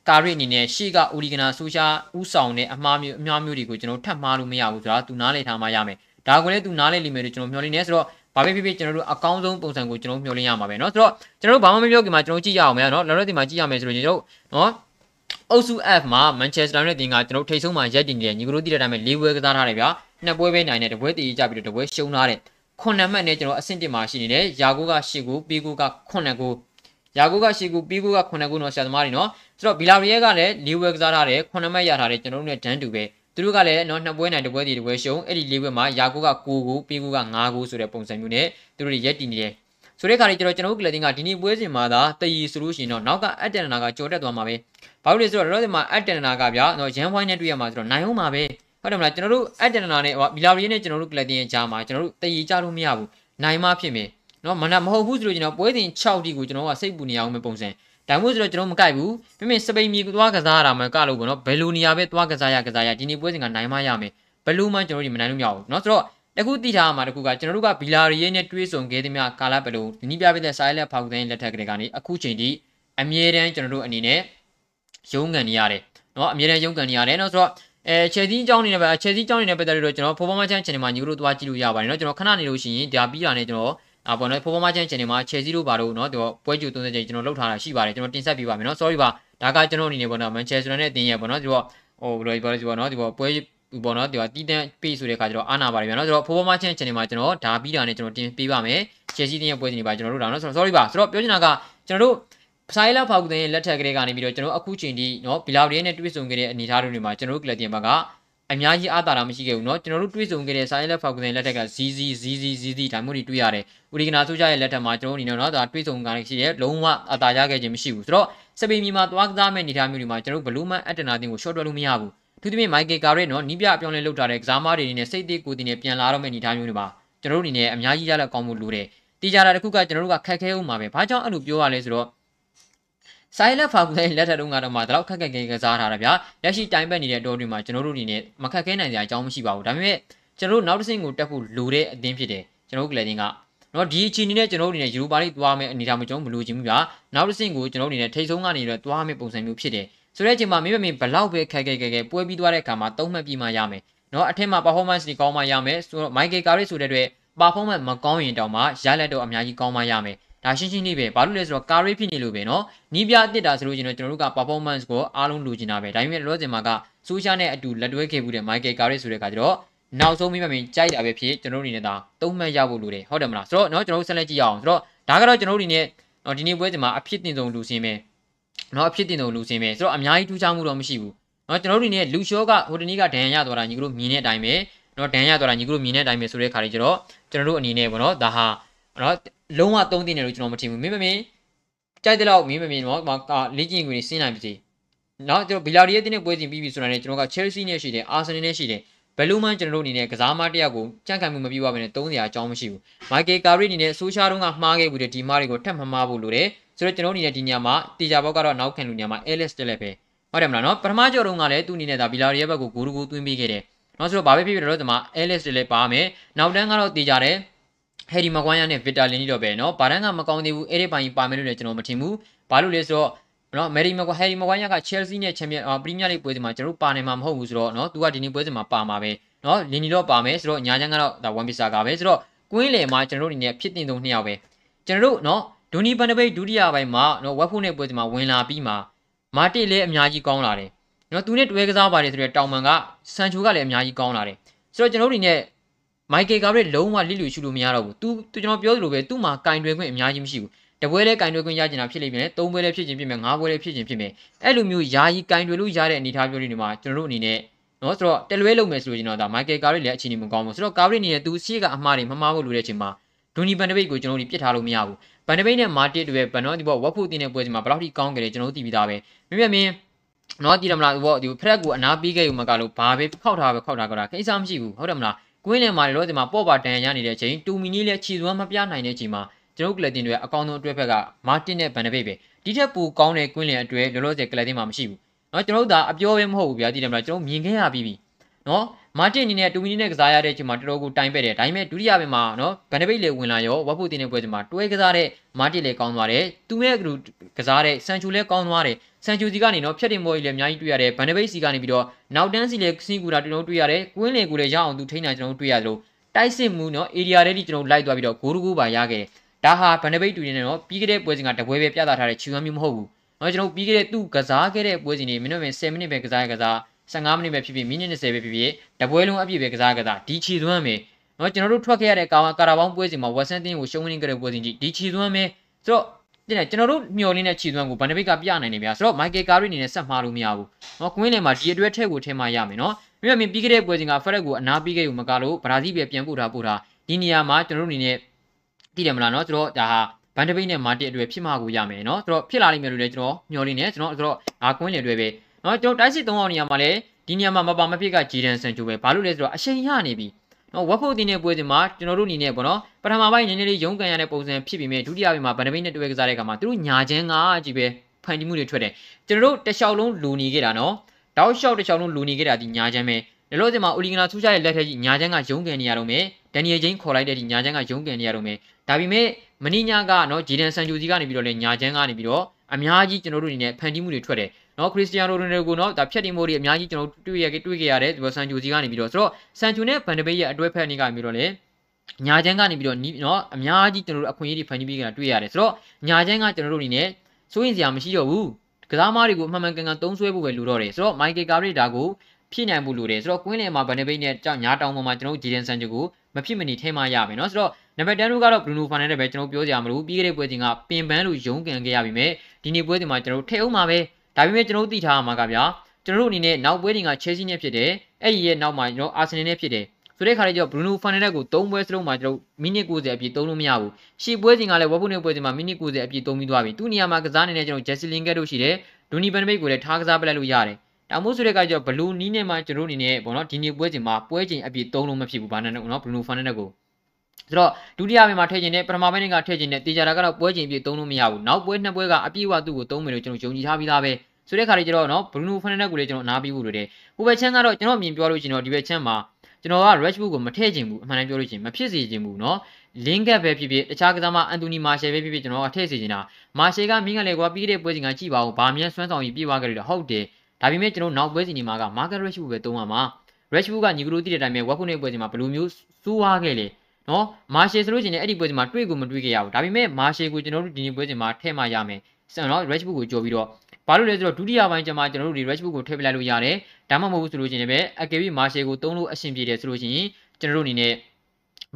ကာရီအနေနဲ့ရှေ့ကဦးလီဂနာဆူရှာဥဆောင်တဲ့အမှားမျိုးအများမျိုးတွေကိုကျွန်တော်ထပ်မှားလို့မရဘူးဆိုတာသူနားလည်ထားမှရမယ်ဒါကိုလည်းသူနားလည်လိမ့်မယ်လို့ကျွန်တော်မျှော်လင့်နေဆိုတော့ဘာပဲဖြစ်ဖြစ်ကျွန်တော်တို့အကောင်းဆုံးပုံစံကိုကျွန်တော်မျှော်လင့်ရမှာပဲเนาะဆိုတော့ကျွန်တော်တို့ဘာမှမပြောခင်မှာကျွန်တော်ကြည့်ရအောင်မယ်เนาะလောလောဆယ်မှာကြည့်ရမယ်ဆိုတော့ကျွန်တော်တို့เนาะ အုပ်စု F မှာ Manchester United တင်ကကျွန်တော်ထိတ်ဆုံးမှာရက်တင်နေတယ်ညီကတို့သိတဲ့အတိုင်းပဲ၄ပွဲကစားထားတယ်ဗျာနှစ်ပွဲပဲနိုင်တယ်တပွဲတည်ကြပြီးတော့တပွဲရှုံးထားတယ်ခုနှစ်မှတ်နဲ့ကျွန်တော်အဆင့်တင်မှာရှိနေတယ်ယာကိုက၈ကိုပီကိုက9ကိုယာကိုက၈ကိုပီကိုက9ကိုတော့ဆရာသမားတွေနော်ဆိုတော့ဘီလာရီယဲကလည်း၄ပွဲကစားထားတယ်9မှတ်ရထားတယ်ကျွန်တော်တို့နဲ့ဒန်းတူပဲသူတို့ကလည်းနော်နှစ်ပွဲနိုင်တစ်ပွဲတည်တစ်ပွဲရှုံးအဲ့ဒီ၄ပွဲမှာယာကိုက9ကိုပီကိုက9ကိုဆိုတဲ့ပုံစံမျိုးနဲ့သူတို့တွေရက်တည်နေတယ် ဆိုတဲ့ခါလေးကျတော့ကျွန်တော်တို့ကလတင်ကဒီနေ့ပွဲစဉ်မှာသာတည်ဆိုလို့ရှိရင်တော့နောက်ကအက်တန်နာကကြော်တက်သွားမှာပဲဘာလို့လဲဆိုတော့လောလောဆယ်မှာအက်တန်နာကဗျာတော့ရန်ဝိုင်းနဲ့တွေ့ရမှာဆိုတော့နိုင်အောင်မှာပဲဟုတ်တယ်မလားကျွန်တော်တို့အက်တန်နာနဲ့ဟိုဘီလာရီနဲ့ကျွန်တော်တို့ကလတင်ရဲ့ကြားမှာကျွန်တော်တို့တည်ကြလို့မရဘူးနိုင်မှဖြစ်မယ်နော်မနာမဟုတ်ဘူးဆိုလို့ကျွန်တော်ပွဲစဉ်6တိကိုကျွန်တော်ကစိတ်ပူနေအောင်ပဲပုံစံဒါမှမဟုတ်ဆိုတော့ကျွန်တော်မကြိုက်ဘူးပြင်းပြင်းစပိန်မြေကသွားကစားရတာမှကလို့ပေါ့နော်ဘယ်လိုနေရာပဲသွားကစားရကစားရဒီနေ့ပွဲစဉ်ကနိုင်မှရမယ်ဘယ်လိုမှကျွန်တော်တို့ဒီမနိုင်လို့မရဘူးနော်ဆိုတော့ အခုသိထားမှာတခုကကျွန်တော်တို့ကဘီလာရီရဲ့နဲ့တွေးဆုံခဲ့သမျှကာလပတ်လုံးနည်းပြပြတဲ့ဆိုင်လက်ဖောက်သိန်းလက်ထက်ကလေးကနေအခုချိန်ထိအမြဲတမ်းကျွန်တော်တို့အနေနဲ့ရုံးကန်နေရတယ်နော်အမြဲတမ်းရုံးကန်နေရတယ်နော်ဆိုတော့အဲခြေစည်းအကြောင်းနေနဲ့ပဲခြေစည်းအကြောင်းနေနဲ့ပတ်သက်လို့ကျွန်တော် performance channel မှာညီတို့သွားကြည့်လို့ရပါတယ်နော်ကျွန်တော်ခဏနေလို့ရှိရင်ဒါပြီးတာနဲ့ကျွန်တော်အပေါ်နော် performance channel မှာခြေစည်းတို့ပါလို့နော်ဒီပွဲကျူ30ချိန်ကျွန်တော်လောက်ထားတာရှိပါတယ်ကျွန်တော်တင်ဆက်ပေးပါမယ်နော် sorry ပါဒါကကျွန်တော်အနေနဲ့ပေါ့နော် Manchester နဲ့တင်ရပေါ့နော်ဒီတော့ဟိုဘယ်လိုပြောလဲဒီပေါ့နော်ဒီပေါ့ပွဲ ပေါ့နော်ဒီကတီးတန်းပေးဆိုတဲ့ခါကျတော့အာနာပါတယ်ဗျာနော်ဆိုတော့ဖိုးဖိုးမချင်း channel မှာကျွန်တော်ဒါပြီးတာနဲ့ကျွန်တော်တင်ပေးပါမယ်ချယ်ဆီတင်းရဲ့ပွဲစဉ်တွေပါကျွန်တော်တို့ဒါနော်ဆိုတော့ sorry ပါဆိုတော့ပြောချင်တာကကျွန်တော်တို့ဆိုင်လာဖောက်တဲ့လက်ထက်ကလေးကနေပြီးတော့ကျွန်တော်အခုချိန်ထိနော်ဘီလာရီနဲ့တွေ့ဆုံခဲ့တဲ့အနေအထားတွေမှာကျွန်တော်တို့ကလပ်တင်ဘက်ကအများကြီးအားတာတာမရှိခဲ့ဘူးเนาะကျွန်တော်တို့တွေးဆုံခဲ့တဲ့ဆိုင်လက်ဖောက်ကန်လက်ထက်ကဇီဇီဇီဇီဇီဇီဒါမျိုးတွေတွေ့ရတယ်။ဦးရီကနာဆိုကြရဲ့လက်ထက်မှာကျွန်တော်တို့အနေနဲ့เนาะဒါတွေးဆုံကန်ရှိတဲ့လုံးဝအတာရခဲ့ခြင်းမရှိဘူး။ဆိုတော့စပိန်ပြည်မှာသွားကစားမဲ့အနေအထားမျိုးတွေမှာကျွန်တော်တို့ဘလူးမန်အက်တနာတင်ကို short တွက်လို့မရဘူး။ အထူးသဖြင့် Michael Carrick နော်နီးပြအပြောင်းလဲလုပ်ထားတဲ့ကစားမတွေအနေနဲ့စိတ်သေးကိုယ်တင်နဲ့ပြန်လာတော့မယ့်အနေအထားမျိုးတွေပါကျွန်တော်တို့အနေနဲ့အများကြီးရလက်ကောင်းမှုလိုတယ်တီးကြတာတစ်ခုကကျွန်တော်တို့ကခက်ခဲဦးမှာပဲဘာကြောင့်အဲ့လိုပြောရလဲဆိုတော့ဆိုင်လက်ဖာကူတိုင်းလက်ထက်တုန်းကတော့မှဒီလောက်ခက်ခက်ခဲခဲကစားထားတာဗျာလက်ရှိတိုင်ပတ်နေတဲ့အတော်တွေမှာကျွန်တော်တို့အနေနဲ့မခက်ခဲနိုင်စရာအကြောင်းမရှိပါဘူးဒါပေမဲ့ကျွန်တော်တို့နောက်တစ်ဆင့်ကိုတက်ဖို့လိုတဲ့အသင်းဖြစ်တယ်ကျွန်တော်တို့ကလည်းတင်ကနော်ဒီအချိန်နဲ့ကျွန်တော်တို့အနေနဲ့ယူရိုပါလိသွားမယ်အနေထားမျိုးကျွန်တော်မလိုချင်ဘူးဗျာနောက်တစ်ဆင့်ကိုကျွန်တော်တို့အနေနဲ့ထိတ်ဆုံးကနေတော့သွားမယ်ပုံစံမျိုးဖြစ်တယ် ဆိုတဲ့အချိန်မှာမိမမင်းဘလောက်ပဲခက်ခဲခဲခဲပွဲပြီးသွားတဲ့အခါမှာသုံးမှတ်ပြီးမှရမယ်နော်အထက်မှာ performance တွေကောင်းမှရမယ်ဆိုတော့ Michael Carrick ဆိုတဲ့အတွက် performance မကောင်းရင်တောင်မှရလက်တော့အများကြီးကောင်းမှရမယ်ဒါရှင်းရှင်းလေးပဲဘာလို့လဲဆိုတော့ Carrick ဖြစ်နေလို့ပဲနော်နီးပြအစ်တာဆိုလို့ကျွန်တော်တို့က performance ကိုအားလုံးလိုချင်တာပဲဒါပေမဲ့လောစင်မှာကဆူရှာနဲ့အတူလက်တွဲခဲ့မှုတဲ့ Michael Carrick ဆိုတဲ့အခါကျတော့နောက်ဆုံးမိမမင်းကြိုက်တာပဲဖြစ်ကျွန်တော်တို့အနေနဲ့ဒါသုံးမှတ်ရဖို့လိုတယ်ဟုတ်တယ်မလားဆိုတော့เนาะကျွန်တော်တို့ဆက်လက်ကြည့်ရအောင်ဆိုတော့ဒါကတော့ကျွန်တော်တို့အနေနဲ့ဒီနေ့ပွဲစဉ်မှာအဖြစ်တင်ဆုံးလူစင်းပဲ နော်ဖြစ်တင်တော်လူစင်ပဲဆိုတော့အများကြီးထူးခြားမှုတော့မရှိဘူးနော်ကျွန်တော်တို့နေလူရှောကဟိုတနေ့ကဒဏ်ရာရသွားတာညီကတို့မြင်တဲ့အတိုင်းပဲနော်ဒဏ်ရာရသွားတာညီကတို့မြင်တဲ့အတိုင်းပဲဆိုတဲ့ခါလေးကျတော့ကျွန်တော်တို့အနေနဲ့ပေါ့နော်ဒါဟာနော်လုံးဝသုံးတင်တယ်လို့ကျွန်တော်မထင်ဘူးမင်းမင်းကြိုက်တဲ့လောက်မင်းမင်းနော်လေ့ကျင့်ခွင့်နေစဉ်းနိုင်ပါစေနော်ကျွန်တော်ဘီလာရီရဲ့တင်းနဲ့ပွဲစဉ်ပြီးပြီဆိုတာနဲ့ကျွန်တော်က Chelsea နဲ့ရှိတယ် Arsenal နဲ့ရှိတယ် ဘယ်လိုမှကျွန်တော်တို့အနေနဲ့ကစားမတယောက်ကိုကြန့်ခိုင်မှုမပြပါဘဲနဲ့သုံးစရာအကြောင်းမရှိဘူး။မိုက်ကယ်ကာရီအနေနဲ့ဆိုရှာတုံးကမှားခဲ့ဘူးတဲ့ဒီမားတွေကိုထပ်မမှားဖို့လိုတယ်။ဆိုတော့ကျွန်တော်အနေနဲ့ဒီညမှာတီဂျာဘောက်ကတော့နောက်ခံလူညမှာ Ellis တက်လက်ပဲ။ဟုတ်တယ်မလားနော်ပထမကြော်တုံးကလည်းသူ့အနေနဲ့ဒါဘီလာရီရဲ့ဘက်ကိုဂိုးဂိုးသွင်းပေးခဲ့တယ်။နော်ဆိုတော့ဘာပဲဖြစ်ဖြစ်တော့ဒီမှာ Ellis တက်လက်ပါမယ်။နောက်တန်းကတော့တီဂျာတယ်ဟယ်ရီမကွိုင်းယာနဲ့ဗစ်တာလင်နီတော့ပဲเนาะဘာတန်းကမကောင်းသေးဘူးအဲ့ဒီပိုင်းပါမယ်လို့လည်းကျွန်တော်မထင်ဘူးဘာလို့လဲဆိုတော့ နော်မယ်ရီမကွာဟယ်ရီမကွာရကချယ်ဆီနဲ့ချန်ပီယံပရီးမီးယားလိပွဲစဉ်မှာကျွန်တော်ပါနေမှာမဟုတ်ဘူးဆိုတော့နော်သူကဒီနေ့ပွဲစဉ်မှာပါမှာပဲနော်လင်းနီတော့ပါမယ်ဆိုတော့ညာချမ်းကတော့ဒါဝန်ပီဆာကပဲဆိုတော့ကွင်းလယ်မှာကျွန်တော်တို့အနေနဲ့ဖြစ်တင်ဆုံးနှစ်ယောက်ပဲကျွန်တော်တို့နော်ဒူနီပန်ဒဘိတ်ဒုတိယပိုင်းမှာနော်ဝက်ဖူးနဲ့ပွဲစဉ်မှာဝင်လာပြီးမှမာတိလည်းအများကြီးကောင်းလာတယ်နော်သူနဲ့တွဲကစားပါတယ်ဆိုတော့တောင်မန်ကဆန်ချိုကလည်းအများကြီးကောင်းလာတယ်ဆိုတော့ကျွန်တော်တို့အနေနဲ့မိုက်ကယ်ကာဘရက်လုံးဝလစ်လျူရှုလို့မရတော့ဘူး။ तू ကျွန်တော်ပြောသလိုပဲသူ့မှာကင်တွယ်ခွင့်အများကြီးမရှိဘူး။ တပွဲလဲကင်တွယ်ခွင့်ရကျင်တာဖြစ်လိမ့်မယ်သုံးပွဲလဲဖြစ်ခြင်းဖြစ်မယ်ငါးပွဲလဲဖြစ်ခြင်းဖြစ်မယ်အဲ့လိုမျိုးယာယီကင်တွယ်လို့ရတဲ့အနေအထားမျိုးတွေမှာကျွန်တော်တို့အနေနဲ့နော်ဆိုတော့တလွဲလုပ်မယ်ဆိုရင်တော့ဒါမိုက်ကယ်ကာရီလည်းအခြေအနေမကောင်းဘူးဆိုတော့ကာရီနေနဲ့သူစီးကအမှားတွေမမှားဖို့လိုတဲ့အချိန်မှာဒူနီဘန်ဒဘိတ်ကိုကျွန်တော်တို့ပြစ်ထားလို့မရဘူးဘန်ဒဘိတ်နဲ့မာတစ်တွေဘန်နော်ဒီဘောဝက်ဖို့တင်တဲ့ပွဲချိန်မှာဘယ်လောက်ထိကောင်းကြလဲကျွန်တော်တို့သိပြီးသားပဲမြင်မြင်မြင်နော်ကြည့်ရမလားဘောဒီဖရက်ကိုအနာပေးခဲ့ယူမကလို့ဘာပဲခောက်ထားပဲခောက်ထားကြတာကိစ္စမရှိဘူးဟုတ်တယ်မလားကွင်းလယ်မှာလောဒီမှာပေါ့ပါတန်ရနေတဲ့အချိန်တူမီနီလည်းခြေစွမ်းမပြနိုင်တဲ့အချိန်မှာ ကျွန်ုပ်ကလပ်တင်တွေအကောင်းဆုံးအတွဲဖက်ကမာတင်နဲ့ဗန်ဒဘိတ်ပဲဒီထက်ပိုကောင်းတဲ့ကွင်းလင်အတွဲလောလောဆယ်ကလပ်တင်မှာမရှိဘူးနော်ကျွန်တော်တို့ဒါအပြောပဲမဟုတ်ဘူးဗျာသိတယ်မလားကျွန်တော်မြင်ခဲ့ရပြီးပြီနော်မာတင်အနေနဲ့တူမီနီနဲ့ကစားရတဲ့အချိန်မှာတော်တော်ကိုတိုင်ပဲ့တယ်ဒါပေမဲ့ဒုတိယပိုင်းမှာနော်ဗန်ဒဘိတ်လေဝင်လာရောဝက်ဖို့တင်တဲ့ပွဲစဉ်မှာတွဲကစားတဲ့မာတင်လေကောင်းသွားတယ်သူနဲ့ကလူကစားတဲ့ဆန်ချူလေကောင်းသွားတယ်ဆန်ချူစီကနေနော်ဖြတ်တင်မော်ကြီးလည်းအများကြီးတွေ့ရတယ်ဗန်ဒဘိတ်စီကနေပြီးတော့နောက်တန်းစီလေစင်ကူတာကျွန်တော်တွေ့ရတယ်ကွင်းလေကိုလည်းရအောင်သူထိန်းတာကျွန်တော်တွေ့ရတယ်လို့တိုက်စစ်မှုနော် area တွေထိကျွန်တော်လိုက်သွားပြီးတော့ဂိုးတကူပါရခဲ့တယ် ဒါဟာဗန်ဒဘိတ်တူနေနဲ့နော်ပြီးခဲ့တဲ့ပွဲစဉ်ကတပွဲပဲပြသထားတဲ့ချီဝမ်းမျိုးမဟုတ်ဘူး။နော်ကျွန်တော်ပြီးခဲ့တဲ့သူ့ကစားခဲ့တဲ့ပွဲစဉ်တွေမိနစ်ပဲ10မိနစ်ပဲကစားရကစား15မိနစ်ပဲဖြစ်ဖြစ်မိနစ်20ပဲဖြစ်ဖြစ်တပွဲလုံးအပြည့်ပဲကစားကစားဒီချီသွမ်းမယ်နော်ကျွန်တော်တို့ထွက်ခဲ့ရတဲ့ကာကာရာဘောင်းပွဲစဉ်မှာဝက်ဆန်တင်းကိုရှုံးနေကြတဲ့ပွဲစဉ်ကြီးဒီချီသွမ်းမယ်ဆိုတော့တဲ့ကျွန်တော်တို့မျှော်လင့်တဲ့ချီသွမ်းကိုဗန်ဒဘိတ်ကပြနိုင်နေဗျာဆိုတော့မိုက်ကယ်ကာရီအနေနဲ့ဆက်မှားလို့မရဘူးနော်ကွင်းလယ်မှာဒီအတွက်ထည့်ကိုထည့်မှရမယ်နော်မြတ်မြင်ပြီးခဲ့တဲ့ပွဲစဉ်ကဖရက်ကိုအနာပြီးခဲ့ယူမကလို့ဘရာဇီးပဲပြန်ပို့ထားပို့ထားဒီနေရာမှာကျွန်တော်တို့အနေနဲ့ သိတယ်မလားနော်ကျွန်တော်ဒါဟာဘန်ဒဘိတ်နဲ့မာတစ်အတွက်ဖြစ်မှာကိုရမယ်နော်ဆိုတော့ဖြစ်လာလိမ့်မယ်လို့လည်းကျွန်တော်မျှော်လင့်နေကျွန်တော်ဆိုတော့အာကွင်းလယ်တွေပဲနော်ကျွန်တော်တိုက်စစ်၃အောင်နေရာမှာလည်းဒီနေရာမှာမပါမဖြစ်ကဂျီဒန်ဆန်ချိုပဲဘာလို့လဲဆိုတော့အချိန်ရနေပြီနော်ဝက်ဖို့တင်တဲ့ပွဲစဉ်မှာကျွန်တော်တို့အနေနဲ့ပေါ့နော်ပထမပိုင်းနည်းနည်းလေးရုန်းကန်ရတဲ့ပုံစံဖြစ်ပြီးမြဲဒုတိယပိုင်းမှာဗန်ဒဘိတ်နဲ့တွေ့ကစားတဲ့အခါမှာသူတို့ညာချမ်းကကြီးပဲဖန်တီးမှုတွေထွက်တယ်ကျွန်တော်တို့တလျှောက်လုံးလူနေခဲ့တာနော်တောက်လျှောက်တလျှောက်လုံးလူနေခဲ့တာဒီညာချမ်းပဲလောလောဆယ်မှာအိုလီဂနာဆူချာရဲ့လက်ထက်ကြီးညာချမ်းကရုန်းကန်နေရတော့မယ်ဒန်နီယယ်ချင်းခေါ်လိုက်တဲ့ဒီညာချမ်းကရုန်းကန်နေရတော့မယ် ဒါပေမဲ့မနီညာကနော်ဂျီဒန်ဆန်ဂျူစီကနေပြီးတော့လေညာချမ်းကနေပြီးတော့အများကြီးကျွန်တော်တို့အနေနဲ့ဖန်တီးမှုတွေထွက်တယ်နော်ခရစ္စတီယာနိုရိုနယ်ဒိုကိုနော်ဒါဖြတ်တင်မှုတွေအများကြီးကျွန်တော်တွေ့ရတွေ့ခဲ့ရတယ်ဒီဆန်ဂျူစီကနေပြီးတော့ဆိုတော့ဆန်ဂျူနဲ့ဗန်ဒဘေးရဲ့အတွဲဖက်နေကပြီးတော့လေညာချမ်းကနေပြီးတော့နော်အများကြီးကျွန်တော်တို့အခွင့်အရေးတွေဖန်တီးပေးကြတာတွေ့ရတယ်ဆိုတော့ညာချမ်းကကျွန်တော်တို့အနေနဲ့စိုးရင်စရာမရှိတော့ဘူးကစားမားတွေကိုအမှန်မှန်ကန်ကန်သုံးဆွဲဖို့ပဲလိုတော့တယ်ဆိုတော့မိုက်ကယ်ကာရီဒါကိုဖြစ်နိုင်မှုလိုတယ်ဆိုတော့ကွင်းလယ်မှာဗန်ဒဘေးနဲ့ကြောင့်ညာတောင်ပေါ်မှာကျွန်တော်တို့ဂျီဒန်ဆန်ဂျူကိုမဖြစ်မနေထဲမှရမယ်နော်ဆိုတော့ နံပါတ်10တို့ကတော့ဘရူနိုဖာနန်နဲ့ပဲကျွန်တော်ပြောကြရမလို့ပြီးခဲ့တဲ့ပွဲချိန်ကပင်ပန်းလို့ရုန်းကန်ခဲ့ရပြီမဲ့ဒီနေ့ပွဲချိန်မှာကျွန်တော်တို့ထဲအောင်မှာပဲဒါပေမဲ့ကျွန်တော်တို့သိထားရမှာကဗျာကျွန်တော်တို့အနေနဲ့နောက်ပွဲတွေက Chelsea နဲ့ဖြစ်တယ်အဲ့ဒီရဲ့နောက်မှာကျွန်တော် Arsenal နဲ့ဖြစ်တယ်ဆိုတဲ့ခါလေးကျတော့ Bruno Fernandes ကို3ပွဲစလုံးမှာကျွန်တော်မိနစ်90အပြည့်သုံးလို့မရဘူးရှေ့ပွဲချိန်ကလည်းဝက်ဖုန်နဲ့ပွဲချိန်မှာမိနစ်90အပြည့်သုံးပြီးသွားပြီသူ့နေရာမှာကစားနေတဲ့ကျွန်တော် Jesse Lingard တို့ရှိတယ်ဒူနီဘန်ဘိတ်ကိုလည်းထားကစားပလိုက်လို့ရတယ်ဒါမို့ဆိုတဲ့ကကျတော့ဘလူးနီးနဲ့မှကျွန်တော်အနေနဲ့ပေါ့နော်ဒီနေ့ပွဲချိန်မှာပွဲချိန်အပြည့်သုံးလို့မဖြစ်ဘူးဘာနဲ့နော် Bruno Fernandes ကို ဆိုတော့ဒုတိယပိုင်းမှာထည့်ခြင်းနဲ့ပထမပိုင်းကထည့်ခြင်းနဲ့တေချာတာကတော့ပွဲချိန်ပြည့်သုံးလို့မရဘူးနောက်ပွဲနှစ်ပွဲကအပြည့်အဝသူ့ကိုသုံးမယ်လို့ကျွန်တော်ယုံကြည်ထားပြီးသားပဲဆိုတဲ့ခါလေးကျတော့နော်ဘရူနိုဖန်နက်ကိုလည်းကျွန်တော်အနားပြီးဖို့လိုတယ်ဟိုဘက်ချမ်းကတော့ကျွန်တော်အမြင်ပြောလို့ရှိရင်တော့ဒီဘက်ချမ်းမှာကျွန်တော်က Rashford ကိုမထည့်ခြင်းဘူးအမှန်တမ်းပြောလို့ရှိရင်မဖြစ်စေခြင်းဘူးเนาะ link up ပဲဖြစ်ဖြစ်တခြားကစားမအန်တိုနီမာရှယ်ပဲဖြစ်ဖြစ်ကျွန်တော်ကထည့်စေချင်တာမာရှယ်ကမင်းကလေးကွာပြီးတဲ့ပွဲစဉ်ကကြည့်ပါဦးဗာမြန်ဆွမ်းဆောင်ပြီးပြေးသွားကြတယ်ဟုတ်တယ်ဒါပေမဲ့ကျွန်တော်နောက်ပွဲစဉ်ဒီမှာက market Rashford ပဲသုံးပါမှာ Rashford ကညီကလေးတည်တဲ့အတိုင်းပဲဝက်ခုနေပွဲစဉ်မှာဘယ်လိုမျိုးစူးသွားခဲ့လေ နော်မာရှယ်ဆိုလို့ရှိရင်အဲ့ဒီပွဲစဉ်မှာတွေ့ကိုမတွေ့ခဲ့ရဘူးဒါပေမဲ့မာရှယ်ကိုကျွန်တော်တို့ဒီနေ့ပွဲစဉ်မှာထည့်မှရမယ်ဆန်နော် Rashford ကိုကြော်ပြီးတော့ဘာလို့လဲဆိုတော့ဒုတိယပိုင်းကျမှကျွန်တော်တို့ဒီ Rashford ကိုထည့်ပလိုက်လို့ရတယ်ဒါမှမဟုတ်ဘူးဆိုလို့ရှိရင်လည်းအကယ်၍မာရှယ်ကိုသုံးလို့အဆင်ပြေတယ်ဆိုလို့ရှိရင်ကျွန်တော်တို့အနေနဲ့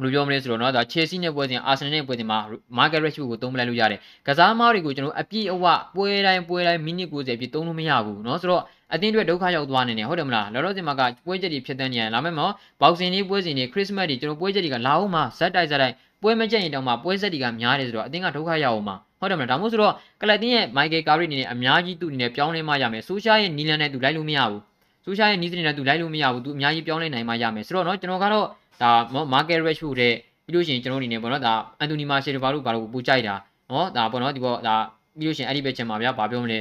ဘယ်လိုပြောမလဲဆိုတော့เนาะဒါ Chelsea နဲ့ပွဲစဉ် Arsenal နဲ့ပွဲစဉ်မှာ Market Rashford ကိုသုံးပလိုက်လို့ရတယ်ကစားမားတွေကိုကျွန်တော်အပြည့်အဝပွဲတိုင်းပွဲတိုင်းမိနစ်90အပြည့်သုံးလို့မရဘူးเนาะဆိုတော့ အတင်းအတွက်ဒုက္ခရောက်သွားနေတယ်ဟုတ်တယ်မလားလောလောဆယ်မှာကပွဲချက်တွေဖြစ်တဲ့နေရလာမယ်မောဘောက်ဆင်လေးပွဲစဉ်တွေခရစ်စမတ်တွေကျွန်တော်ပွဲချက်တွေကလာအောင်မှာဇက်တိုက်ဇက်တိုက်ပွဲမကြက်ရင်တောင်မှပွဲဆက်တွေကများတယ်ဆိုတော့အတင်းကဒုက္ခရောက်အောင်မှာဟုတ်တယ်မလားဒါမှမဟုတ်ဆိုတော့ကလပ်တင်းရဲ့ Michael Carrick အနေနဲ့အများကြီးသူ့အနေနဲ့ပြောင်းလဲမှရမယ်ဆိုရှာရဲ့နီလန်နဲ့သူလိုက်လို့မရဘူးဆိုရှာရဲ့နီးစနစ်နဲ့သူလိုက်လို့မရဘူးသူအများကြီးပြောင်းလဲနိုင်မှရမယ်ဆိုတော့เนาะကျွန်တော်ကတော့ဒါ Market Rashford တဲ့ပြီးလို့ရှိရင်ကျွန်တော်အနေနဲ့ပေါ့နော်ဒါအန်တိုနီမာရှယ်ဘာလို့ဘာလို့ပူကြိုက်တာနော်ဒါပေါ့နော်ဒီပေါ့ဒါပြီးလို့ရှိရင်အဲ့ဒီဘက်ချက်မှာဗျာဘာပြောမလဲ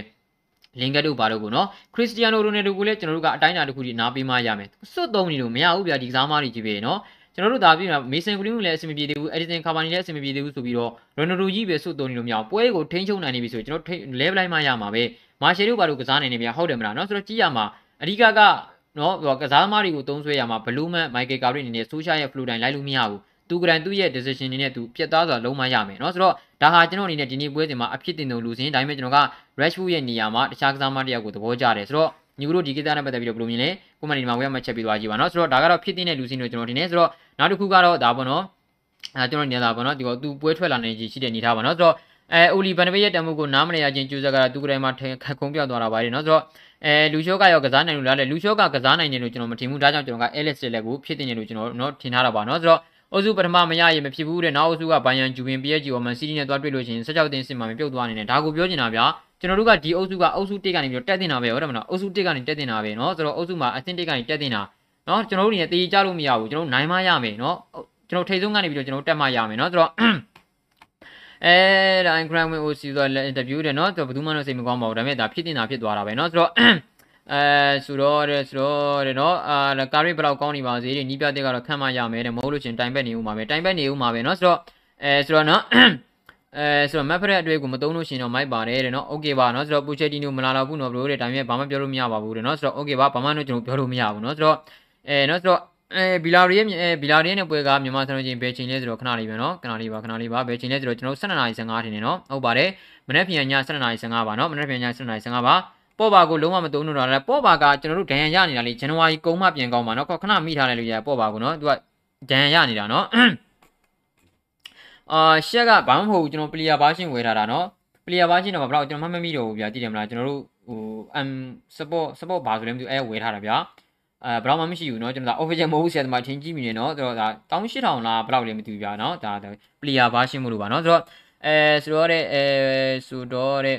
။လင်ကတ်တို့ဘာတို့ကိုနော်ခရစ္စတီယာနိုရိုနယ်ဒိုကိုလည်းကျွန်တော်တို့ကအတိုင်းအတာတစ်ခုထိနားပေးမှရမယ်။စွတ်သုံးနေလို့မရဘူးဗျာဒီကစားမတွေကြီးပဲနော်။ကျွန်တော်တို့ဒါပြင်မေဆန်ဂရင်းကိုလည်းအဆင်မပြေသေးဘူးအက်ဒီဆန်ကာဗာနီလည်းအဆင်မပြေသေးဘူးဆိုပြီးတော့ရိုနယ်ဒိုကြီးပဲစွတ်သုံးနေလို့မရဘူးပွဲကိုထိန်းချုပ်နိုင်နေပြီဆိုကျွန်တော်ထိလဲပလိုက်မှရမှာပဲမာရှယ်တို့ဘာလို့ကစားနိုင်နေမြဟုတ်တယ်မလားနော်ဆိုတော့ကြည့်ရမှာအဓိကကနော်ကစားသမားတွေကိုတုံးဆွဲရမှာဘလူးမန်မိုက်ကယ်ကာရီနေနဲ့ဆိုရှာရဲ့ဖလူတိုင်လိုက်လို့မရဘူးသူကတိုင်သူ့ရဲ့ decision နေနဲ့သူပြတ်သားစွာလုံးမရမယ်နော်ဆိုတော့ ဒါဟာကျွန်တော်အနေနဲ့ဒီနေ့ပွဲစဉ်မှာအဖြစ်တင်တုံလူစင်ဒါပေမဲ့ကျွန်တော်က Rashford ရဲ့နေရာမှာတခြားကစားမတယောက်ကိုသဘောကျတယ်ဆိုတော့ညူတို့ဒီကိစ္စနဲ့ပတ်သက်ပြီးတော့ဘယ်လိုမြင်လဲကွန်မန်တီမှာဝေးမှချက်ပြီးသွားကြည့်ပါနော်ဆိုတော့ဒါကတော့ဖြစ်တင်တဲ့လူစင်တို့ကျွန်တော်တင်နေဆိုတော့နောက်တစ်ခုကတော့ဒါပေါ့နော်အဲကျွန်တော်နေတာပေါ့နော်ဒီကောသူပွဲထွက်လာနေကြီးရှိတဲ့နေထားပါနော်ဆိုတော့အဲအိုလီဗန်နဘေးရဲ့တမှုကိုနားမနေရခြင်းကျူးစက်ကသူကတိုင်းမှာခက်ခုံးပြောက်သွားတာပါလေနော်ဆိုတော့အဲလူရှော့ကရောကစားနိုင်လို့လားလေလူရှော့ကကစားနိုင်တယ်လို့ကျွန်တော်မထင်ဘူးဒါကြောင့်ကျွန်တော်ကအဲလက်စ်လက်ကိုဖြစ်တင်တယ်လို့ကျွန်တော်နော်ထင်ထားတာပါနော်ဆိုတော့ အုပ်စုပထမမရရင်မဖြစ်ဘူးတဲ့နောက်အုပ်စုကဘိုင်ယန်ဂျူဗင် PSG ကိုမန်စီးတီးနဲ့တွားတွေ့လို့ရှိရင်16တင်းစစ်မှမပြုတ်သွားနေတယ်ဒါကိုပြောချင်တာဗျာကျွန်တော်တို့ကဒီအုပ်စုကအုပ်စု1ကနေပြီးတော့တက်တင်တာပဲဟုတ်တယ်မလားအုပ်စု1ကနေတက်တင်တာပဲเนาะဆိုတော့အုပ်စုမှာအဆင့်1ကနေတက်တင်တာเนาะကျွန်တော်တို့အနေနဲ့တေးကြလို့မရဘူးကျွန်တော်နိုင်မှရမယ်เนาะကျွန်တော်ထိတ်ဆုံးကနေပြီးတော့ကျွန်တော်တက်မှရမယ်เนาะဆိုတော့အဲဒါ Grand Win OC ဆိုတော့ interview တယ်เนาะဆိုတော့ဘယ်သူမှတော့စိတ်မကောင်းပါဘူးဒါပေမဲ့ဒါဖြစ်တင်တာဖြစ်သွားတာပဲเนาะဆိုတော့ အဲဆိုတော့တဲ့ဆိုတော့တဲ့နော်အာကာရီဘလောက်ကောင်းနေပါစေတဲ့နီးပြတဲ့ကတော့ခံမရမယ်တဲ့မဟုတ်လို့ရှင်တိုင်ဘက်နေဦးမှာပဲတိုင်ဘက်နေဦးမှာပဲနော်ဆိုတော့အဲဆိုတော့နော်အဲဆိုတော့ map ရက်အတွေ့ကိုမသုံးလို့ရှင်တော့မိုက်ပါတယ်တဲ့နော် okay ပါနော်ဆိုတော့ Pochettino မလာတော့ဘူးနော်ဘလို့တဲ့ဒါပေမဲ့ဘာမှပြောလို့မရပါဘူးတဲ့နော်ဆိုတော့ okay ပါဘာမှတော့ကျွန်တော်ပြောလို့မရဘူးနော်ဆိုတော့အဲနော်ဆိုတော့အဲဘီလာရီရဲ့အဲဘီလာရီရဲ့ပွဲကမြန်မာစံတော်ချိန်ဘယ်ချိန်လဲဆိုတော့ခဏလေးပဲနော်ခဏလေးပါခဏလေးပါဘယ်ချိန်လဲဆိုတော့ကျွန်တော်12:55ထင်တယ်နော်ဟုတ်ပါတယ်မနေ့ပြန်ည12:55ပါနော်မနေ့ပြန်ည12:55ပါ ပေါ့ပါကိုလုံးဝမသုံးလို့တော့လည်းပေါ့ပါကကျွန်တော်တို့ဒဏ်ရာရနေတာလေဇန်နဝါရီကုန်မှပြန်ကောင်းပါနော်ခဏမိထားတယ်လို့ရပေါ့ပါကိုနော်သူကဒဏ်ရာရနေတာနော်အာရှက်ကဘာမှမဟုတ်ဘူးကျွန်တော်ပလီယာဘာရှင်းဝယ်ထားတာနော်ပလီယာဘာရှင်းတော့ဘယ်တော့ကျွန်တော်မှမမိတော့ဘူးဗျာကြည့်တယ်မလားကျွန်တော်တို့ဟို um support support ဘာဆိုလဲမသိဘူးအဲဝယ်ထားတာဗျာအဲဘယ်တော့မှမရှိဘူးเนาะကျွန်တော်ဒါ official မဟုတ်ဘူးဆရာသမားချင်းကြည့်မိနေเนาะဆိုတော့ဒါ18000လားဘယ်လောက်လဲမသိဘူးဗျာเนาะဒါ player version မလို့ပါเนาะဆိုတော့အဲဆိုတော့တဲ့အဲဆိုတော့တဲ့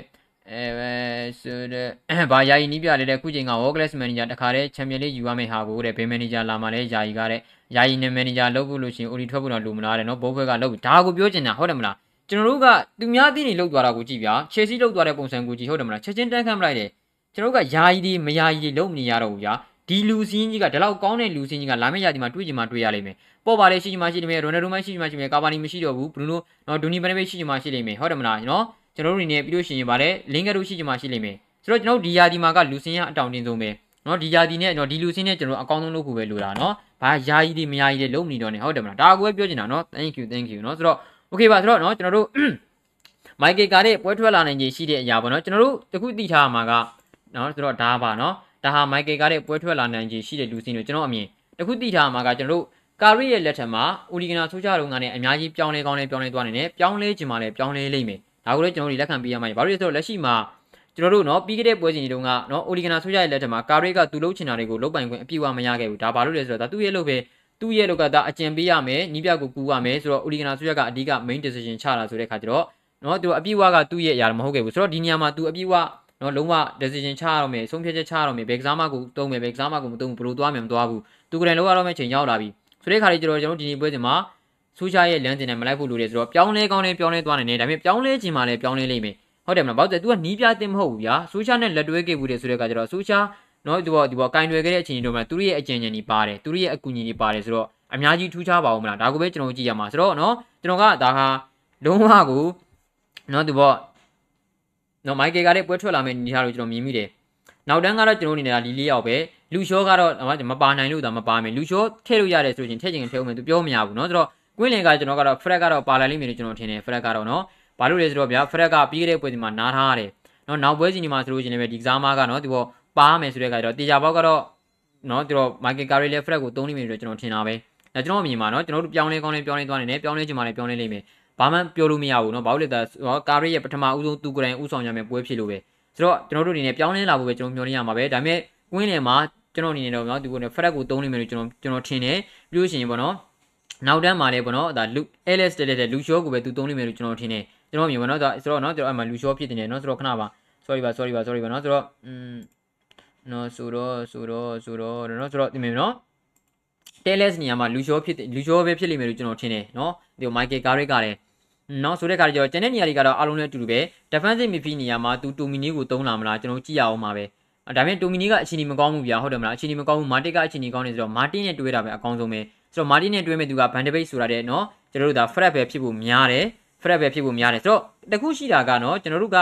အဲဆိုတဲ့ဘာယာယီနီးပြလေတဲ့ခုချိန်က World Class Manager တခါတည်းချန်ပီယံလိယူရမယ့်ဟာကိုတဲ့ဘေးမန်နေဂျာလာမှလည်းယာယီကတဲ့ယာယီနဲ့မန်နေဂျာလုပ်ဖို့လို့ရှိရင် OD ထွက်ဖို့တော့လိုမလားတဲ့နော်ဘိုးဘွဲကလုပ်ဒါကိုပြောချင်တာဟုတ်တယ်မလားကျွန်တော်တို့ကသူများသိနေလောက်သွားတာကိုကြည့်ဗျာချယ်ဆီလောက်သွားတဲ့ပုံစံကိုကြည့်ဟုတ်တယ်မလားချက်ချင်းတန်းခမ်းမလိုက်တယ်ကျွန်တော်တို့ကယာယီဒီမယာယီလုံးမနေရတော့ဘူးဗျာဒီလူစင်းကြီးကဒီလောက်ကောင်းတဲ့လူစင်းကြီးကလာမယ့်ရာသီမှာတွေ့ကြမှာတွေ့ရလိမ့်မယ်ပေါ်ပါလေရှိချင်မှရှိလိမ့်မယ်ရိုနယ်ဒိုမှရှိချင်မှရှိမယ်ကာဗာနီမရှိတော့ဘူးဘရူနိုနော်ဒူနီဘန်ဘေးရှိချင်မှရှိလိမ့်မယ်ဟုတ်တယ်မလားနော် ကျွန်တော်တို့အနေနဲ့ပြီးလို့ရှိရင်ဗါလဲလင်ကတို့ရှိချင်မှရှိလိမ့်မယ်ဆိုတော့ကျွန်တော်ဒီယာဒီမှာကလူစင်းရအတောင်တင်းဆုံးပဲနော်ဒီယာဒီနဲ့နော်ဒီလူစင်းနဲ့ကျွန်တော်အကောင်းဆုံးလုပ်ဖို့ပဲလိုတာနော်ဘာယာကြီးတွေမယာကြီးတွေလုံးမနေတော့နဲ့ဟုတ်တယ်မလားဒါကိုပဲပြောချင်တာနော် thank you thank you နော်ဆိုတော့ okay ပါဆိုတော့နော်ကျွန်တော်တို့မိုက်ကယ်ကာတဲ့ပွဲထွက်လာနိုင်ခြေရှိတဲ့အရာပေါ့နော်ကျွန်တော်တို့တခုသိထားမှာကနော်ဆိုတော့ဒါပါနော်ဒါဟာမိုက်ကယ်ကာတဲ့ပွဲထွက်လာနိုင်ခြေရှိတဲ့လူစင်းတွေကျွန်တော်အမြင်တခုသိထားမှာကကျွန်တော်တို့ကာရီရဲ့လက်ထက်မှာအိုလီဂနာဆိုးကြတော့ငါနဲ့အများကြီးပြောင်းလဲကောင်းလဲပြောင်းလဲသွားနေတယ်ပြောင်းလဲချင်မှလည်းပြောင်းလဲလိမ့်မယ် ဒါကိုလည်းကျွန်တော်တို့လက်ခံပေးရမှာဘာလို့လဲဆိုတော့လက်ရှိမှာကျွန်တော်တို့နော်ပြီးခဲ့တဲ့ပွဲစဉ်တွေတုန်းကနော်အိုလီဂနာဆိုးကြရဲ့လက်ထက်မှာကာရီကသူ့လုပ်ချင်တာတွေကိုလုပ်ပိုင်ခွင့်အပြည့်အဝမရခဲ့ဘူးဒါဘာလို့လဲဆိုတော့ဒါသူ့ရဲ့လုပ်ပဲသူ့ရဲ့လောက်ကဒါအကျံပေးရမယ်နီးပြကိုကူရမယ်ဆိုတော့အိုလီဂနာဆိုးရကအဓိက main decision ချတာဆိုတဲ့ခါကျတော့နော်သူအပြည့်အဝကသူ့ရဲ့အရာမဟုတ်ခဲ့ဘူးဆိုတော့ဒီနေရာမှာသူအပြည့်အဝနော်လုံးဝ decision ချရတော့မယ်ဆုံးဖြတ်ချက်ချရတော့မယ်ဘယ်ကစားမကိုတုံးမယ်ဘယ်ကစားမကိုမတုံးဘူးဘယ်လိုသွားမယ်မသွားဘူးသူကလည်းလောက်ရတော့မယ့်ချိန်ရောက်လာပြီဆိုတဲ့ခါလေးကျတော့ကျွန်တော်ဒီနေ့ပွဲစဉ်မှာ ဆိုရှာရဲ့လမ်းစဉ်နဲ့မလိုက်ဖို့လိုတယ်ဆိုတော့ပြောင်းလဲကောင်းလဲပြောင်းလဲသွားနိုင်တယ်ဒါပေမဲ့ပြောင်းလဲခြင်းမှလည်းပြောင်းလဲလိမ့်မယ်ဟုတ်တယ်မလားဘာလို့လဲ तू ကနီးပြတင်မဟုတ်ဘူးဗျာဆိုရှာနဲ့လက်တွဲခဲ့ဘူးတယ်ဆိုတဲ့အခါကျတော့ဆိုရှာနော်ဒီဘောဒီဘောကင်တွယ်ခဲ့တဲ့အချိန်တွေမှာသူတို့ရဲ့အကြံဉာဏ်တွေပါတယ်သူတို့ရဲ့အကူအညီတွေပါတယ်ဆိုတော့အများကြီးထူးခြားပါအောင်မလားဒါကိုပဲကျွန်တော်ကြည့်ရမှာဆိုတော့နော်ကျွန်တော်ကဒါဟာလုံးဝကိုနော်ဒီဘောနော်မိုက်ကယ်ကလည်းပွဲထွက်လာမယ့်အနေထားလို့ကျွန်တော်မြင်မိတယ်နောက်တန်းကတော့ကျွန်တော်အနေနဲ့လီလေးယောက်ပဲလူရှောကတော့မပါနိုင်လို့ဒါမပါမယ်လူရှောထည့်လို့ရတယ်ဆိုရင်ထည့်ချင်ထည့်အောင်မယ်သူပြောမရဘူးเนาะဆိုတော့ ကွင်းလင်ကကျွန်တော်ကတော့ fret ကတော့ပါလာလိမ့်မယ်လို့ကျွန်တော်ထင်တယ် fret ကတော့နော်ဘာလို့လဲဆိုတော့ဗျာ fret ကပြီးခဲ့တဲ့ပွဲဒီမှာနားထားရတယ်နော်နောက်ပွဲချင်းဒီမှာဆိုလို့ရှင်လည်းပဲဒီကစားမကနော်သူတော့ပါမယ်ဆိုတဲ့အခါကျတော့တေချာပေါက်ကတော့နော်သူတော့ Michael Carey လည်း fret ကိုသုံးလိမ့်မယ်လို့ကျွန်တော်ထင်တာပဲဒါကျွန်တော်အမြင်မှာနော်ကျွန်တော်တို့ပြောင်းလဲကောင်းလဲပြောင်းလဲသွားနေတယ်ပြောင်းလဲချင်မှလည်းပြောင်းလဲလိမ့်မယ်ဘာမှပြောလို့မရဘူးနော်ဘာလို့လဲဆိုတော့ Carey ရဲ့ပထမဦးဆုံးသူကိုယ်တိုင်ဦးဆောင်ရမယ်ပွဲဖြစ်လို့ပဲဆိုတော့ကျွန်တော်တို့အနေနဲ့ပြောင်းလဲလာဖို့ပဲကျွန်တော်မျှော်လင့်ရမှာပဲဒါပေမဲ့ကွင်းလယ်မှာကျွန်တော်အနေနဲ့တော့နော်ဒီကိုနဲ့ fret ကိုသုံးလိမ့်မယ်လို့ကျွန်တော်ကျွန်တော်ထင်တယ်ပြီးလို့ရှိရင်ပေါ့နော် နောက်တန်းမှာလည်းပေါ့နော်ဒါလူ LS တက်တဲ့လူရှောကိုပဲသူသုံးလိမ့်မယ်လို့ကျွန်တော်ထင်တယ်ကျွန်တော်မြင်ပါတော့ဒါဆိုတော့နော်ကျွန်တော်အဲ့မှာလူရှောဖြစ်နေတယ်နော်ဆိုတော့ခဏပါ sorry ပါ sorry ပါ sorry ပါနော်ဆိုတော့อืมနော်ဆိုတော့ဆိုတော့ဆိုတော့နော်ဆိုတော့ဒီမြင်နော် TLS နေရာမှာလူရှောဖြစ်လူရှောပဲဖြစ်လိမ့်မယ်လို့ကျွန်တော်ထင်တယ်နော်ဒီ Michael Carrick ကလည်းနော်ဆိုတဲ့ခါကျတော့ကျန်တဲ့နေရာတွေကတော့အားလုံးလည်းအတူတူပဲ defensive midfield နေရာမှာသူတိုမီနီကိုသုံးလာမလားကျွန်တော်ကြည့်ရအောင်ပါပဲဒါပေမဲ့တိုမီနီကအချိန်ကြီးမကောင်းဘူးဗျာဟုတ်တယ်မလားအချိန်ကြီးမကောင်းဘူးမာတစ်ကအချိန်ကြီးကောင်းနေဆိုတော့မာတင်နဲ့တွဲတာပဲအကောင်းဆုံးပဲ ဆိုတော့မာတင်နဲ့တွဲမဲ့သူကဘန်ဒဘိတ်ဆိုတာတဲ့နော်ကျွန်တော်တို့ဒါ fret ပဲဖြစ်ဖို့များတယ် fret ပဲဖြစ်ဖို့များတယ်ဆိုတော့တခုရှိတာကနော်ကျွန်တော်တို့က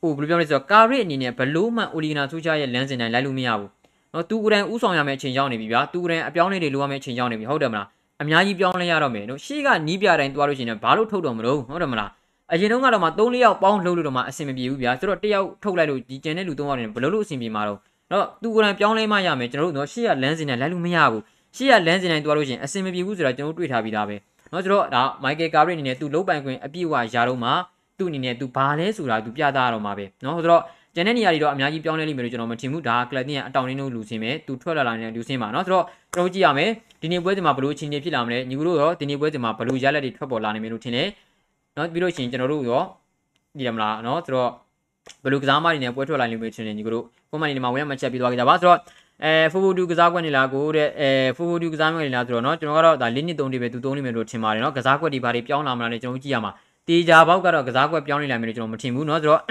ဟိုဘယ်လိုပြောမလဲဆိုတော့ကာရစ်အနေနဲ့ဘလို့မှအိုလီဂနာဆူချာရဲ့လမ်းစဉ်တိုင်းလိုက်လို့မရဘူးနော်သူကိုယ်တိုင်ဥဆောင်ရမယ့်အချိန်ရောက်နေပြီဗျာသူကိုယ်တိုင်အပြောင်းအလဲတွေလုပ်ရမယ့်အချိန်ရောက်နေပြီဟုတ်တယ်မလားအများကြီးပြောင်းလဲရတော့မယ်နော်ရှေ့ကနီးပြတိုင်းတွားလို့ရှိရင်ဘာလို့ထုတ်တော့မလို့ဟုတ်တယ်မလားအရင်တုန်းကတော့မှ3-4ယောက်ပေါင်းလှုပ်လို့တော့မှအဆင်မပြေဘူးဗျာဆိုတော့တယောက်ထုတ်လိုက်လို့ဒီကျန်တဲ့လူ3ယောက်နေဘလို့လို့အဆင်ပြေမှာတော့တော့သူကိုယ်တိုင်ပြောင်းလဲမှရမယ်ကျွန်တော်တို့နော်ရှေ့ကလမ်းစဉ်နဲ့လိုက်လို့မရဘူး ရှေ့ကလမ်းစဉ်တိုင်းတွားလို့ရှိရင်အဆင်မပြေဘူးဆိုတာကျွန်တော်တို့တွေ့ထားပြီးသားပဲနော်ဆိုတော့ဒါမိုက်ကယ်ကာရစ်အနေနဲ့သူလုံးပိုင်ခွင့်အပြည့်အဝရာတော့မှသူ့အနေနဲ့သူဘာလဲဆိုတာသူပြသရတော့မှာပဲနော်ဆိုတော့ကျန်တဲ့နေရာတွေတော့အများကြီးပြောင်းလဲလိမ့်မယ်လို့ကျွန်တော်မထင်ဘူးဒါကလပ်တင်ရဲ့အတောင်ရင်းတို့လူစင်းပဲသူထွက်လာလာနေတဲ့လူစင်းပါเนาะဆိုတော့ကျွန်တော်ကြည့်ရမယ်ဒီနေ့ပွဲစဉ်မှာဘလို့အချိန်ကြီးဖြစ်လာမလဲညီကူတို့ရောဒီနေ့ပွဲစဉ်မှာဘလို့ရလက်တွေထွက်ပေါ်လာနိုင်မယ်လို့ထင်တယ်เนาะပြီးလို့ရှိရင်ကျွန်တော်တို့ရောကြည့်ရမလားเนาะဆိုတော့ဘလို့ကစားမတွေနဲ့ပွဲထွက်လာလိမ့်မယ်ထင်တယ်ညီကူတို့ပုံမှန်နေမှာဝင်ရမှချက်ပြီးသွားကြပါဆိုတော့ အဲဖိုဖိုဒူကစားကွက်နေလားကိုတဲ့အဲဖိုဖိုဒူကစားကွက်နေလားဆိုတော့เนาะကျွန်တော်ကတော့ဒါ၄နှစ်၃နှစ်ပဲသူ၃နှစ်ပဲလို့ထင်ပါတယ်เนาะကစားကွက်တွေဘာတွေပြောင်းလာမလားလဲကျွန်တော်ကြည့်ရမှာတေချာဘောက်ကတော့ကစားကွက်ပြောင်းနေလာမယ်လို့ကျွန်တော်မထင်ဘူးเนาะဆိုတော့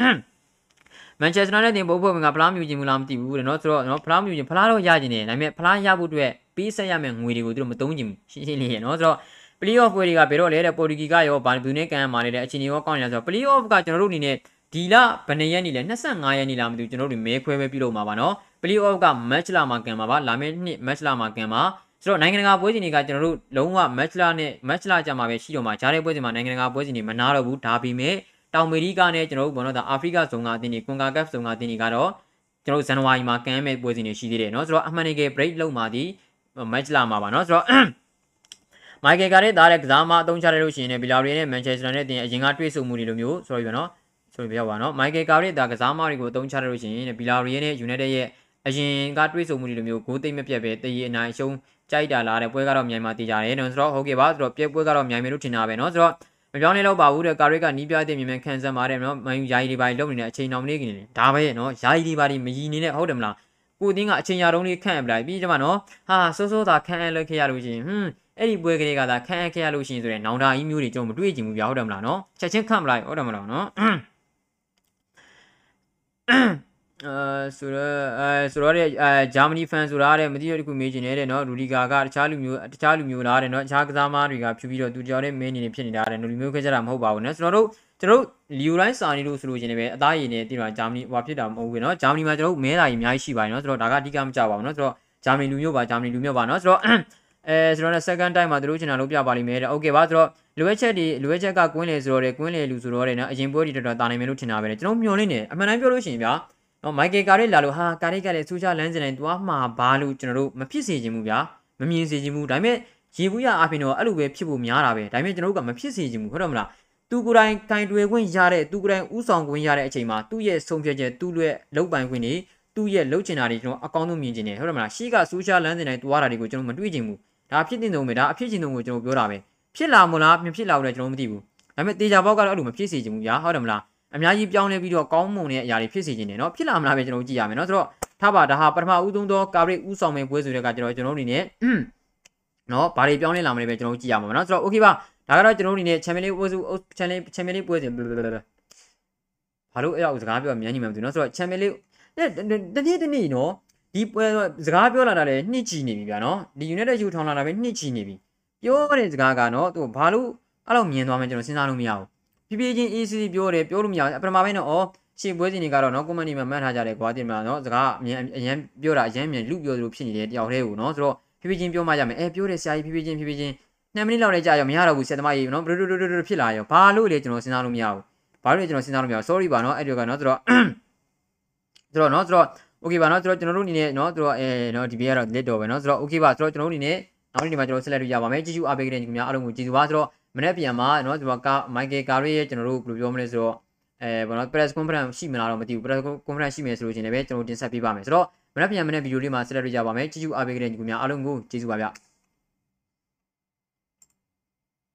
မန်ချက်စတာနဲ့တင်ပို့ဖို့ကဖလားမြူခြင်းမလားမသိဘူးတဲ့เนาะဆိုတော့เนาะဖလားမြူခြင်းဖလားတော့ရခြင်းတယ်ဒါပေမဲ့ဖလားရဖို့အတွက်ပေးဆက်ရမယ့်ငွေတွေကိုသူတို့မသုံးချင်ဘူးရှင်းရှင်းလေးရเนาะဆိုတော့ play off ပွဲတွေကဘယ်တော့လဲတဲ့ပေါ်တူဂီကရောဘာဘူးနဲ့ကန်မာနေတဲ့အခြေအနေရောကောင်းနေလားဆိုတော့ play off ကကျွန်တော်တို့အနေနဲ့ဒီလဘယ်နှစ်ရက်နေလဲ25ရက်နေလားမသိဘူးကျွန်တော်တို့မဲခွဲပဲပြုလုပ်မှာပါเนาะ play off က match လာမှာကန်မှာပါလာမယ့်နှစ် match လာမှာကန်မှာဆိုတော့နိုင်ငံတကာပွဲစဉ်တွေကကျွန်တော်တို့လုံးဝ match လာနဲ့ match လာကြမှာပဲရှိတော့မှာဂျားတဲ့ပွဲစဉ်မှာနိုင်ငံတကာပွဲစဉ်တွေမနာတော့ဘူးဒါပေမဲ့တောင်အမေရိကနဲ့ကျွန်တော်တို့ဘောနော်ဒါအာဖရိကဇုံကအသင်းတွေကွန်ကာကပ်ဇုံကအသင်းတွေကတော့ကျွန်တော်တို့ဇန်နဝါရီမှာကမ်းမဲ့ပွဲစဉ်တွေရှိသေးတယ်เนาะဆိုတော့အမှန်တကယ် break လုပ်မှာဒီ match လာမှာပါเนาะဆိုတော့မိုက်ကယ်ကလည်းဒါတဲ့ကစားမအသုံးချရလို့ရှိရင်လည်းဘီလာရီနဲ့မန်ချက်စတာနဲ့တင်အရင်ကတွေ့ဆုံမှုတွေလိုမျိုး sorry ပါเนาะ sorry ပြောပါเนาะမိုက်ကယ်ကာလည်းဒါကစားမတွေကိုအသုံးချရလို့ရှိရင်ဘီလာရီနဲ့ United ရဲ့ အရင်ကတွေးဆမှုတွေလိုမျိုးဂိုးသိမ့်မပြတ်ပဲတရေအနိုင်ရှုံးကြိုက်တာလားတဲ့ပွဲကတော့မြိုင်မာတည်ကြတယ်နော်ဆိုတော့ဟုတ်ကဲ့ပါဆိုတော့ပြက်ပွဲကတော့မြိုင်မဲလို့ထင်တာပဲနော်ဆိုတော့မပြောင်းလဲတော့ပါဘူးတဲ့ကာရစ်ကနီးပြတဲ့မြေမြန်ခံစမ်းပါတယ်နော်မန်ယူယာယီဒီပါလုံနေတဲ့အချိန်တော်မနေခင်ဒါပဲနော်ယာယီဒီပါဒီမယီနေနဲ့ဟုတ်တယ်မလားကိုတင်းကအချိန်ရာတုံးလေးခန့်အပ်လိုက်ပြီးကျမနော်ဟာစိုးစိုးသာခန့်အပ်လိုက်ခဲ့ရလို့ရှိရင်ဟွန်းအဲ့ဒီပွဲကလေးကသာခန့်အပ်ခဲ့ရလို့ရှိရင်ဆိုရင်နောင်တာကြီးမျိုးတွေကျွန်တော်မတွေ့ကြင်ဘူးပြဟုတ်တယ်မလားနော်ချက်ချင်းခန့်မလိုက်ဟုတ်တယ်မလားနော် အဲဆိုတော့အဲဆိုတော့အဲဂျာမနီဖန်ဆိုတာတဲ့မသိရတခုမေးချင်တယ်နော်ရူဒီဂါကတခြားလူမျိုးတခြားလူမျိုးလားတဲ့နော်တခြားကစားမားတွေကဖြူပြီးတော့သူကြောက်တဲ့မင်းနေနေဖြစ်နေတာတဲ့လူမျိုးခွဲကြတာမဟုတ်ပါဘူးနော်ကျွန်တော်တို့ကျွန်တော်တို့လီယိုတိုင်းစာနေလို့ဆိုလို့ရှင်လည်းပဲအသားရည်နဲ့တည်မှာဂျာမနီဟိုဖြစ်တာမဟုတ်ဘူးနော်ဂျာမနီမှာကျွန်တော်တို့မဲတာကြီးအများကြီးရှိပါတယ်နော်ဆိုတော့ဒါကအဓိကမကြပါဘူးနော်ဆိုတော့ဂျာမနီလူမျိုးပါဂျာမနီလူမျိုးပါနော်ဆိုတော့အဲကျွန်တော်တို့ second time မှာတို့ချင်တာလို့ပြပါလိမ့်မယ်တဲ့ okay ပါဆိုတော့လိုအပ်ချက်တွေလိုအပ်ချက်ကကွင်းလေဆိုတော့တဲ့ကွင်းလေလူဆိုတော့တဲ့နော်အရင်ပွဲတွေတော်တော်တာနိုင်မယ်လို့ထင်တာပဲလေကျွန်တော်မျှော်လင့်နေအမှန်တမ်းပြောလို့ရှိရင်ဗျာ နော်မိုက်ကယ်ကာရက်လာလို့ဟာကာရက်ကလည်းစူးချလန်းစင်တိုင်းသွားမှာဘာလို့ကျွန်တော်တို့မဖြစ်စေချင်ဘူးဗျာမမြင်စေချင်ဘူးဒါပေမဲ့ရေဘူးရအပြင်တော့အဲ့လိုပဲဖြစ်ဖို့များတာပဲဒါပေမဲ့ကျွန်တော်တို့ကမဖြစ်စေချင်ဘူးဟုတ်တယ်မလားသူကိုယ်တိုင်ကင်တွေ့ခွင့်ရတဲ့သူကိုယ်တိုင်ဥဆောင်ခွင့်ရတဲ့အချိန်မှာသူ့ရဲ့ဆုံးဖြတ်ချက်သူ့ရဲ့လုံပိုင်ခွင့်တွေသူ့ရဲ့လှုပ်ချင်တာတွေကျွန်တော်အကောင်းဆုံးမြင်ချင်တယ်ဟုတ်တယ်မလားရှေ့ကစူးချလန်းစင်တိုင်းသွားတာတွေကိုကျွန်တော်မတွေ့ချင်ဘူးဒါဖြစ်တင်ဆုံးပဲဒါအဖြစ်ချင်ဆုံးကိုကျွန်တော်ပြောတာပဲဖြစ်လာမလားမဖြစ်လာဘူးလည်းကျွန်တော်မသိဘူးဒါပေမဲ့တေချာဘောက်ကတော့အဲ့လိုမဖြစ်စေချင်ဘူးဗျာဟုတ်တယ်မလား အများကြီးပြောင်းလဲပြီးတော့ကောင်းမွန်တဲ့အရာတွေဖြစ်စေခြင်းနဲ့เนาะဖြစ်လာမလားပဲကျွန်တော်ကြည့်ရမယ်เนาะဆိုတော့ထားပါဒါဟာပထမဦးဆုံးသောကာရိတ်ဦးဆောင်မဲ့ပွဲဆိုတဲ့ကကျွန်တော်ကျွန်တော်အနေနဲ့เนาะဘာတွေပြောင်းလဲလာမလဲပဲကျွန်တော်ကြည့်ရမှာเนาะဆိုတော့ okay ပါ ဒါကတော့ကျွန်တော်တို့အနေနဲ့ Champions League ပွဲစု Champions Champions League ပွဲစဉ်ဘာလို့အဲ့ဒါကိုစကားပြောမြန်ညီမှမသိဘူးเนาะဆိုတော့ Champions League တနေ့တနေ့နော်ဒီပွဲစကားပြောလာတာလည်းနှစ်ချီနေပြီဗျာနော်ဒီ United ယူထောင်လာတာပဲနှစ်ချီနေပြီပြောတဲ့စကားကနော်သူဘာလို့အဲ့လိုမြင်သွားမှကျွန်တော်စဉ်းစားလို့မရဘူး ဖြည်းဖြည်းချင်း EC ပြောတယ်ပြောလို့မရဘူးပထမပိုင်းတော့ဩရှေ့ပွဲစဉ်တွေကတော့နော်ကွန်မန်ဒီမှာမှတ်ထားကြတယ်ကွာတင်မှာနော်စကားအမြန်အရင်ပြောတာအရင်မြန်လူပြောသလိုဖြစ်နေတယ်တယောက်တည်းကိုနော်ဆိုတော့ဖြည်းဖြည်းချင်းပြောမှရမယ်အဲပြောတယ်ဆရာကြီးဖြည်းဖြည်းချင်းဖြည်းဖြည်းချင်း2မိနစ်လောက်လည်းကြာရောမရတော့ဘူးဆက်သမားကြီးနော်ဘလူးလူးလူးဖြစ်လာရောဘာလို့လဲကျွန်တော်စဉ်းစားလို့မရဘူးဘာလို့လဲကျွန်တော်စဉ်းစားလို့မရဘူး sorry ပါနော်အဲ့ဒီကနော်ဆိုတော့ဆိုတော့နော်ဆိုတော့ okay ပါနော်ဆိုတော့ကျွန်တော်တို့အနေနဲ့နော်ဆိုတော့အဲနော်ဒီဘေးကတော့ lit တော့ပဲနော်ဆိုတော့ okay ပါဆိုတော့ကျွန်တော်တို့အနေနဲ့နောက်နေ့ဒီမှာကျွန်တော်ဆက်လက်လို့ရပါမယ်ကြည့်ကြည့်အားပေးကြတဲ့ညီကောင်များအားလုံးကိုကျေးဇူးပါဆိုတော့ မနေ့ပြန်မှာနော်ဒီမှာကမိုက်ကယ်ကာရီရဲ့ကျွန်တော်တို့ဘယ်လိုပြောမလဲဆိုတော့အဲဘာလို့ press conference ရှိမလားတော့မသိဘူး press conference ရှိမယ်ဆိုလို့ရှင်လည်းပဲကျွန်တော်တင်ဆက်ပေးပါမယ်ဆိုတော့မနေ့ပြန်မနေ့ဗီဒီယိုလေးမှာဆက်လက်လို့ရပါမယ်ကြည့်ကြည့်အားပေးကြတဲ့ညီကောင်များအားလုံးကိုကျေးဇူးပါဗျ